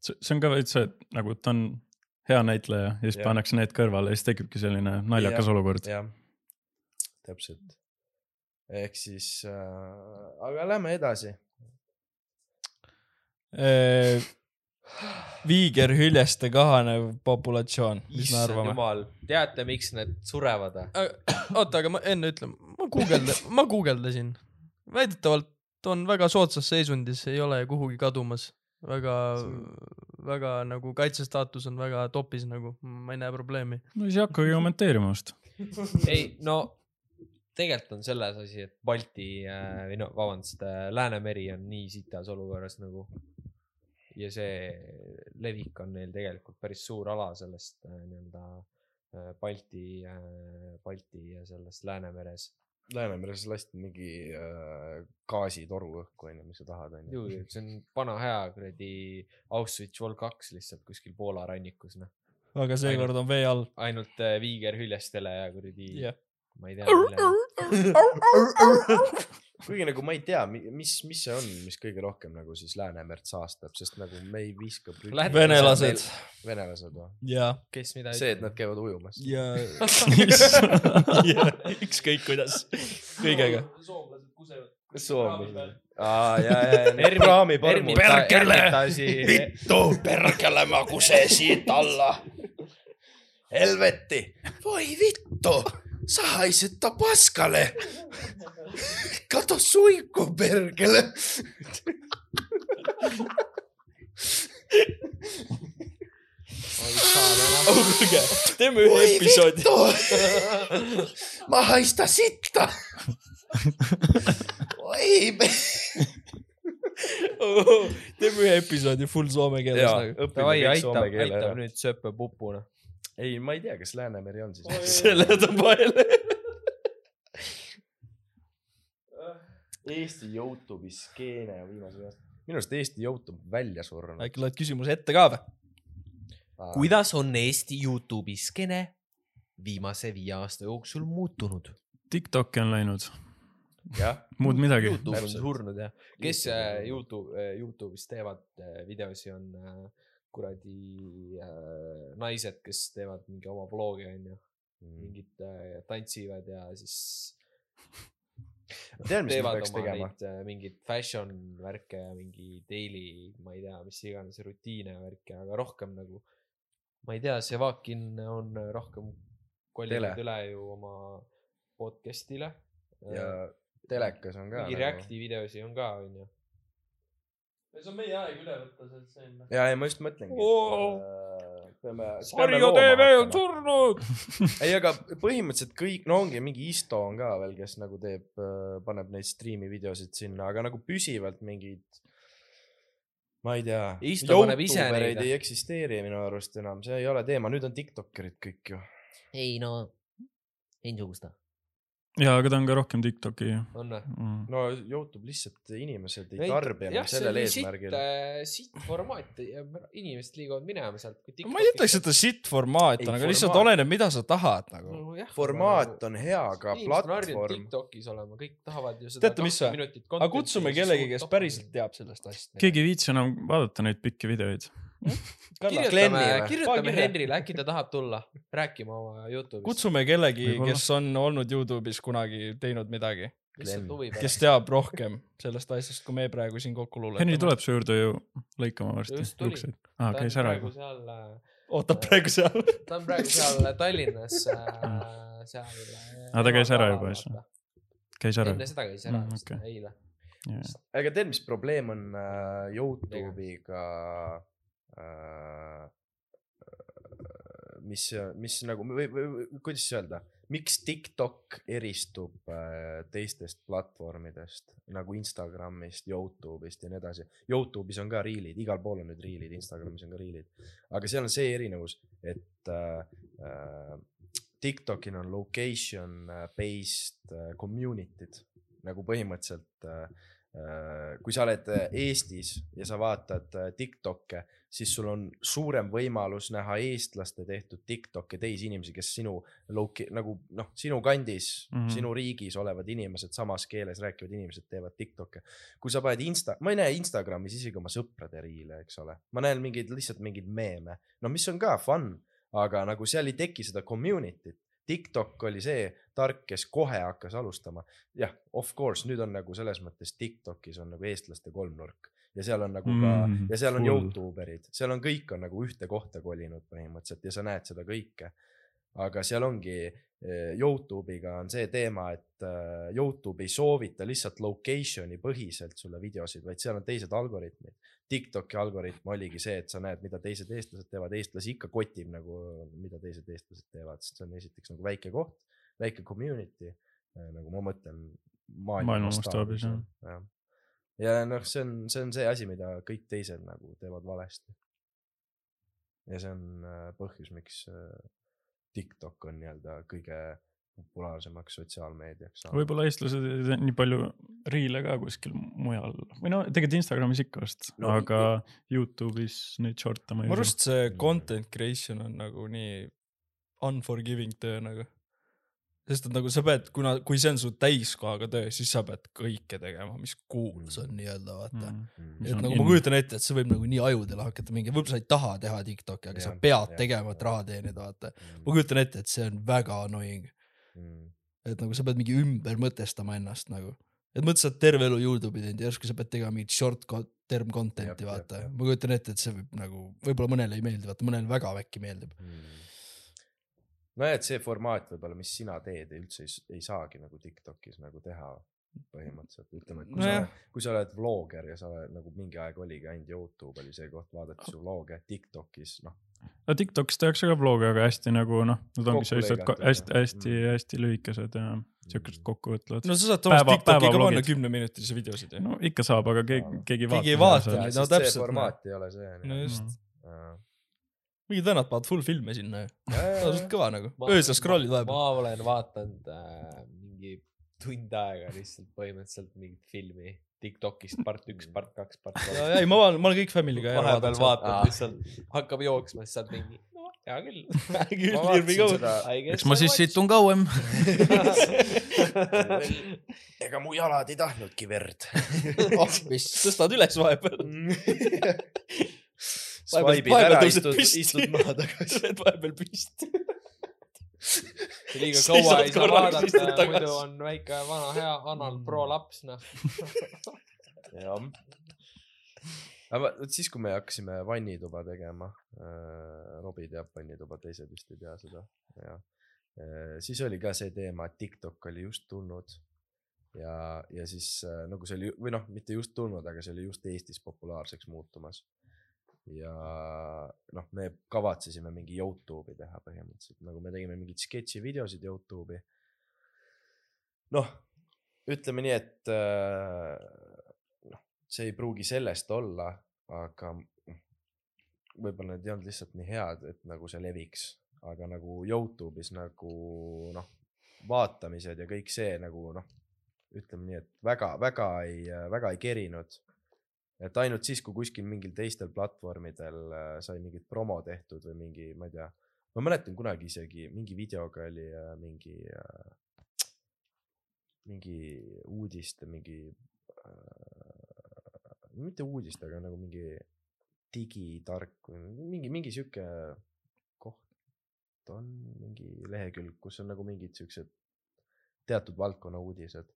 see see on ka veits see, et nagu ta on hea näitleja ja siis Jah. pannakse need kõrvale ja siis tekibki selline naljakas Jah. olukord. jah, täpselt. ehk siis äh,, aga lähme edasi. viigerhüljeste kahanev populatsioon, mis me arvame? teate, miks need surevad? oota, aga ma enne ütlen, ma guugelda-, ma guugeldasin. väidetavalt on väga soodsas seisundis, ei ole kuhugi kadumas. väga, väga nagu kaitsestaatus on väga topis nagu, ma ei näe probleemi. no siis ei hakkagi kommenteerima vast. ei no tegelikult on selles asi, et Balti äh, või no vabandust, Läänemeri on nii sitas olukorras nagu ja see levik on neil tegelikult päris suur ala sellest äh, nii-öelda äh, Balti, Balti ja sellest Läänemeres. Läänemeres lasti mingi äh, gaasitoru õhku onju, mis sa tahad onju. ju, see on vana hea kuradi Auschwitz Vol kaks lihtsalt kuskil Poola rannikus noh, aga seekord on vee all. ainult äh, viigerhüljestele ja kuradi jah, ma ei tea. kuigi nagu ma ei tea, mis, mis see on, mis kõige rohkem nagu siis Läänemerd saastab, sest nagu me ei viska prügi- venelased venelased või? ja, kes mida see, et nad käivad ujumas. ja ükskõik kuidas, kõigega. soomlased kusevad. kas soomlased? aa, ja, ja, ja need Ermi- praamiparmud. Perkele! Vittu, perkele ma kusesin alla. Helvetti, voi vittu, sa haiset ta paskale. kato suiku, perkele. oh kuulge, teeme ühe oi episoodi. ma haista sitta. oi, teeme ühe episoodi full soome keeles nagu., davai, aitab, aitab nüüd sööpe pupuna. ei, ma ei tea, kas Läänemeri on siis. selle tõmbab vahele. Eesti Youtube'i skeene viimasel aastal. minu arust Eesti Youtube välja surnud. äkki loed küsimuse ette ka või? kuidas on Eesti Youtube'i skeene viimase viie aasta jooksul muutunud? TikTok'i on läinud, muud midagi. Youtube on surnud jah. kes YouTube äh. Youtube, Youtube'is teevad äh, videosi, on äh, kuradi äh, naised, kes teevad mingi oma vlogi onju, Mm. mingid äh, tantsivad ja siis tead, mis teevad oma tegema? neid äh, mingeid fashion värke ja mingi daily, ma ei tea, mis iganes rutiine värke, aga rohkem nagu, ma ei tea, Sevakin on rohkem kolinud Tele. üle ju oma podcast'ile. ja telekas on ka. nagu- mingi Reacti videosi on ka, onju. See on meie aeg üle võtta see stseen. ja, ja ma just mõtlengi Oo.. peame. Sarja TV on surnud. ei, aga põhimõtteliselt kõik, no ongi mingi Isto on ka veel, kes nagu teeb, paneb neid striimi videosid sinna, aga nagu püsivalt mingid, ma ei tea. Isto paneb ise neid. ei eksisteeri minu arust enam, see ei ole teema, nüüd on Tiktokerid kõik ju. ei no, niisugust. ja, aga ta on ka rohkem TikTok'i on või? mm.. no Youtube lihtsalt inimesed ei tarbi enam sellel eesmärgil. sitt formaat ja inimesed liiguvad minema sealt. ma ei ütleks, et ta sitt formaat on, aga lihtsalt formaat. oleneb, mida sa tahad nagu. formaat on hea, aga platvorm, Tiktokis olema, kõik tahavad ju seda. Teate, mis või? aga kutsume kellegi, kes päriselt. teab sellest asjast. keegi ei viitsi enam vaadata neid pikki videoid. Kirjutame või? Kirjutame. Henrile, äkki ta tahab tulla rääkima oma Youtube'ist. kutsume kellegi, kes on olnud Youtube'is kunagi teinud midagi, kes teab rohkem sellest asjast, kui me praegu siin kokku luuletame. Henry tuleb su juurde ju lõikama varsti Just tuli.. aa, käis ära juba. seal, ootab praegu seal. ta on praegu seal Tallinnas, seal. Aa, ta käis ära juba, siis. käis ära enne. seda käis ära Mm, okei. eile. aga tead, mis probleem on äh, Youtube'iga äh,? mis, mis nagu või, või, kuidas öelda, miks TikTok eristub äh, teistest platvormidest nagu Instagramist, Youtube'ist ja nii edasi. Youtube'is on ka riilid, igal pool on nüüd riilid, Instagramis on ka riilid, aga seal on see erinevus, et äh, äh, TikTokil on location äh, based community'd nagu põhimõtteliselt äh, kui sa oled Eestis ja sa vaatad Tiktok'e, siis sul on suurem võimalus näha eestlaste tehtud Tiktok'e, teisi inimesi, kes sinu loki- nagu noh, sinu kandis mm. -hmm. sinu riigis olevad inimesed, samas keeles rääkivad inimesed teevad Tiktok'e. kui sa paned Insta, ma ei näe Instagramis isegi oma sõprade riile, eks ole, ma näen mingeid lihtsalt mingeid meeme, no mis on ka fun, aga nagu seal ei teki seda community't. TikTok oli see tark, kes kohe hakkas alustama. jah, of course, nüüd on nagu selles mõttes TikTokis on nagu eestlaste kolmnurk ja seal on nagu ka Mm, ja seal on full. Youtube erid, seal on kõik on nagu ühte kohta kolinud põhimõtteliselt ja sa näed seda kõike. aga seal ongi eh, Youtube'iga on see teema, et eh, Youtube ei soovita lihtsalt location'i põhiselt sulle videosid, vaid seal on teised algoritmid. Tiktoki algoritm oligi see, et sa näed, mida teised eestlased teevad, eestlasi ikka kotib nagu, mida teised eestlased teevad, sest see on esiteks nagu väike koht, väike community, nagu ma mõtlen maailma, mastaabis, jah. jah. Ja noh, see on, see on see asi, mida kõik teised nagu teevad valesti. ja see on äh, põhjus, miks äh, TikTok on nii-öelda kõige populaarsemaks sotsiaalmeediaks saanud. võib-olla eestlased ei tee nii palju riile ka kuskil mujal või no tegelikult Instagramis ikka vist No, no,, aga Youtube'is neid short'e ma ma ei arvan, usu. et see content creation on nagu nii unforgiving töö nagu. Sest et nagu sa pead, kuna, kui see on su täiskohaga töö, siis sa pead kõike tegema, mis kuulus on nii-öelda vaata mm.. Mm. Mis et nagu ma kujutan ette, et see võib nagu nii ajudele hakata mingi, võib-olla sa ei taha teha Tiktoki, aga sa Jah, pead jah, tegema, et raha teenida, vaata. Mm. ma kujutan ette, et see on väga annoying, Mm. et nagu sa pead mingi ümber mõtestama ennast nagu. et mõtle, sa oled terve elu Youtube'i teinud ja järsku sa pead tegema mingit short term content'i, vaata ma kujutan ette, et see võib nagu, võib-olla mõnele ei meeldi, vaata mõnele väga äkki meeldib. Mm. nojah, et see formaat võib-olla, mis sina teed, üldse ei, ei saagi nagu Tiktokis nagu teha põhimõtteliselt, ütleme, et kui no, sa, kui sa oled vlogger ja sa oled nagu mingi aeg oligi ainult Youtube oli see koht, vaadati su vloge Tiktokis, noh. no Tiktokis tehakse ka vlog'e, aga hästi nagu noh, nad ongi sellised hästi, hästi Mm., hästi lühikesed ja siukesed Mm. kokkuvõtvad no sa saad Päeva- TikToki ka panna päevavlogid. kümneminutilisi videosid ju. no ikka saab, aga keegi, keegi ei Keegi ei vaata. vaata. no täpselt, see formaat ei ole see. no just, Mm. Mingid vennad panevad full filme sinna ju, see on suht kõva nagu, öösel scroll'id vahepeal. ma olen vaadanud äh, mingi tund aega lihtsalt põhimõtteliselt mingit filmi Tiktokist part üks, part kaks, part ja, kolm. ja ei, ma olen, ma olen kõik Family'ga ära vahepeal vaadanud. vaatad Aa. lihtsalt, hakkab jooksma, siis saad mingi, no hea küll. eks ma siis situn kauem. ega mu jalad ei tahtnudki verd. oh, mis, tõstad üles vahepeal. Swipe'id ära, istud, istud maha tagasi. tuled vahepeal püsti. liiga kaua ei saa vaadata, muidu on väike vana hea anal pro laps, noh. jah. aga vot siis, kui me hakkasime vannituba tegema äh,, Robbie teab vannituba, teised vist ei tea seda, jah äh,. siis oli ka see teema, et TikTok oli just tulnud ja, ja siis nagu see oli või noh, mitte just tulnud, aga see oli just Eestis populaarseks muutumas. Ja noh, me kavatsesime mingi Youtube'i teha põhimõtteliselt, nagu me tegime mingeid sketši videosid Youtube'i. noh, ütleme nii, et äh, noh, see ei pruugi sellest olla, aga võib-olla need ei olnud lihtsalt nii head, et nagu see leviks, aga nagu Youtube'is nagu noh, vaatamised ja kõik see nagu noh, ütleme nii, et väga-väga ei, väga ei kerinud. Et ainult siis, kui kuskil mingil teistel platvormidel äh, sai mingit promo tehtud või mingi, ma ei tea, ma mäletan kunagi isegi mingi videoga oli äh, mingi äh, mingi uudiste, mingi mitte uudist, aga nagu mingi digitark või mingi, mingi sihuke koht on, mingi lehekülg, kus on nagu mingid siuksed teatud valdkonna uudised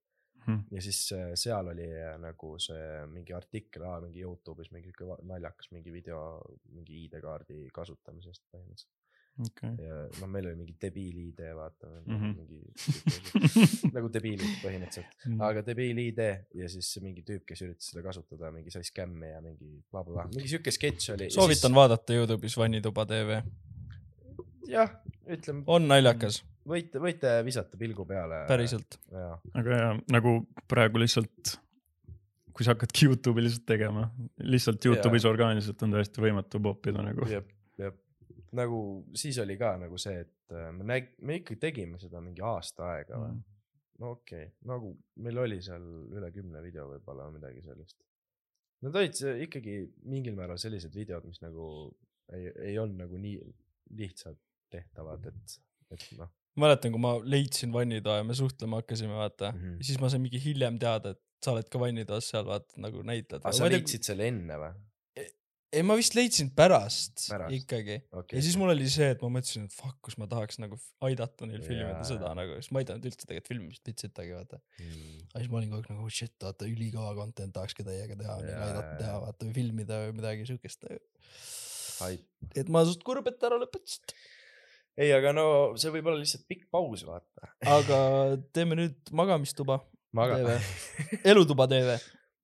Hmm. ja siis äh, seal oli äh, nagu see mingi artikkel, mingi Youtube'is mingi sihuke naljakas mingi video mingi ID-kaardi kasutamisest põhimõtteliselt okei. ja noh, meil oli mingi debiil-ID vaata mm, Mhm. -hmm. mingi nagu debiilid põhimõtteliselt, Mm. aga debiil-ID ja siis mingi tüüp, kes üritas seda kasutada, mingi sai skämmi ja mingi blablabla, mingi sihuke sketš oli. soovitan vaadata Youtube'is Vannituba tv, jah, ütleme, on naljakas, võite, võite visata pilgu peale. päriselt. aga ja nagu praegu lihtsalt, kui sa hakkadki Youtube'i lihtsalt tegema, lihtsalt Youtube'is orgaaniliselt on täiesti võimatu popida nagu. jep, jep. nagu siis oli ka nagu see, et äh, me näg-, me ikka tegime seda mingi aasta aega või. no okei okay., nagu meil oli seal üle kümne video võib-olla midagi sellist. Need olid ikkagi mingil määral sellised videod, mis nagu ei, ei olnud nagu nii lihtsalt tehtavad, et, et noh. mäletan, kui ma leidsin vannitoa ja me suhtlema hakkasime, vaata mm. -hmm. siis ma sain mingi hiljem teada, et sa oled ka vannitoas seal, vaata nagu näitled. aga sa leidsid selle enne või? ei, ma vist leidsin pärast, Pärast. ikkagi okay. ja siis mul oli see, et ma mõtlesin, et fuck, kus ma tahaks nagu aidata neil filmida seda nagu, sest ma ei teadnud üldse tegelikult filmimist pitsitagi, vaata. mm.. aga siis ma olin kogu aeg nagu oh shit, vaata ülikõva content tahakski täiega teha, Jaa, aidata teha, vaata või filmida või midagi siukest. Haip. et ma suht kurb, et ära lõpetasid. ei, aga no see võib olla lihtsalt pikk paus, vaata. aga teeme nüüd magamistuba ma ka, TV, elutuba TV.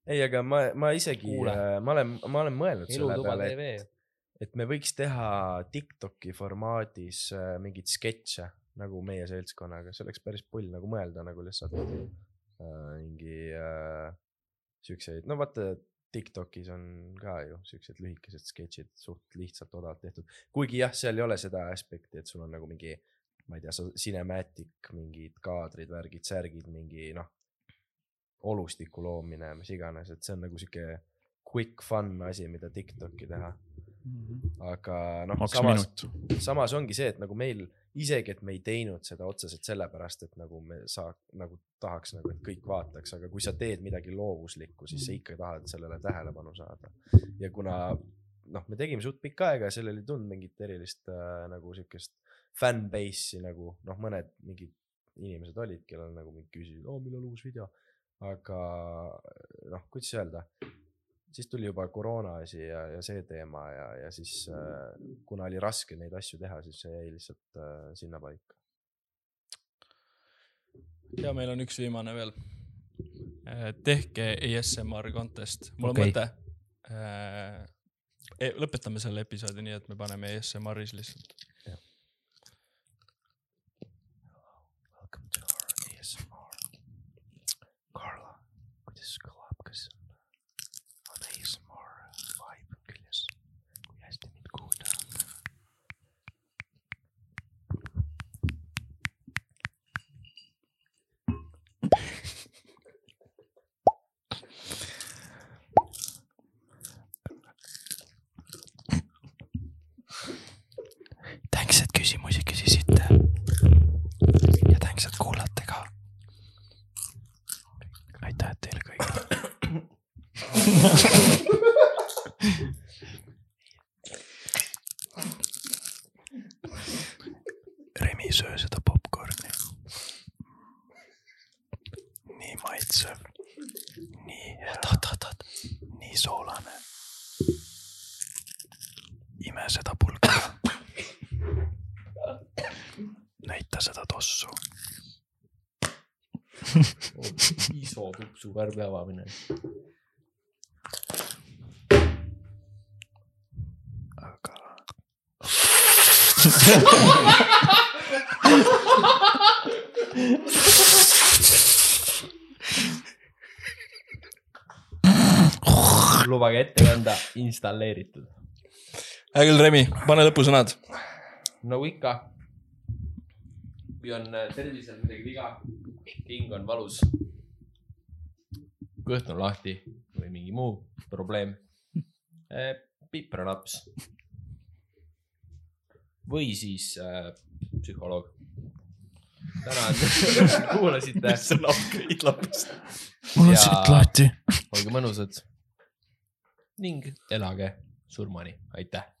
ei, aga ma, ma isegi, Kuule. ma olen, ma olen mõelnud selle elutuba peale, tv. et, et me võiks teha Tiktoki formaadis äh, mingeid sketše nagu meie seltskonnaga, see oleks päris pull nagu mõelda nagu lihtsalt äh, mingi äh, siukseid, no vaata Tiktokis on ka ju siuksed lühikesed sketšid suht lihtsalt odavalt tehtud, kuigi jah, seal ei ole seda aspekti, et sul on nagu mingi, ma ei tea, cinematic, mingid kaadrid, värgid, särgid, mingi noh, olustiku loomine, mis iganes, et see on nagu sihuke quick fun asi, mida Tiktoki teha. Aga noh, samas, samas ongi see, et nagu meil isegi, et me ei teinud seda otseselt sellepärast, et nagu me saa-, nagu tahaks nagu, et kõik vaataks, aga kui sa teed midagi loovuslikku, siis sa ikka tahad sellele tähelepanu saada. ja kuna noh, me tegime suht pikka aega ja sellel ei tulnud mingit erilist äh, nagu siukest fanbase'i nagu noh, mõned mingid inimesed olid, kellel nagu mingi küsisid, oo millal uus video, aga noh, kuidas öelda siis tuli juba koroona asi ja, ja see teema ja, ja siis äh, kuna oli raske neid asju teha, siis see jäi lihtsalt äh, sinnapaika. ja meil on üks viimane veel. tehke ASMR contest, mul on okay. mõte. lõpetame selle episoodi nii, et me paneme ASMR-is lihtsalt. Welcome to our ASMR. Carla, kuidas kõlab, kas on, on ASMR vibe küljes? kui hästi mind kuulda on? tänks, et küsimusi küsisite. ja tänks, et kuulate ka. aitäh teile kõigile. Remi, söö seda popkorni. nii maitsev, nii hea, nii soolane. ime seda pulka. näita seda tossu. iso tupsu karbi avamine. Lubage ette kanda, installeeritud. hea küll, Remi, pane lõpusõnad. nagu ikka. kui on äh, tervisel midagi viga, hing on valus, kõht on lahti või mingi muu probleem, pipranaps. Või siis äh, psühholoog. tänan, kuulasite. sõnaupgrade lapsest. mul on siit lahti. olge mõnusad ning elage surmani, aitäh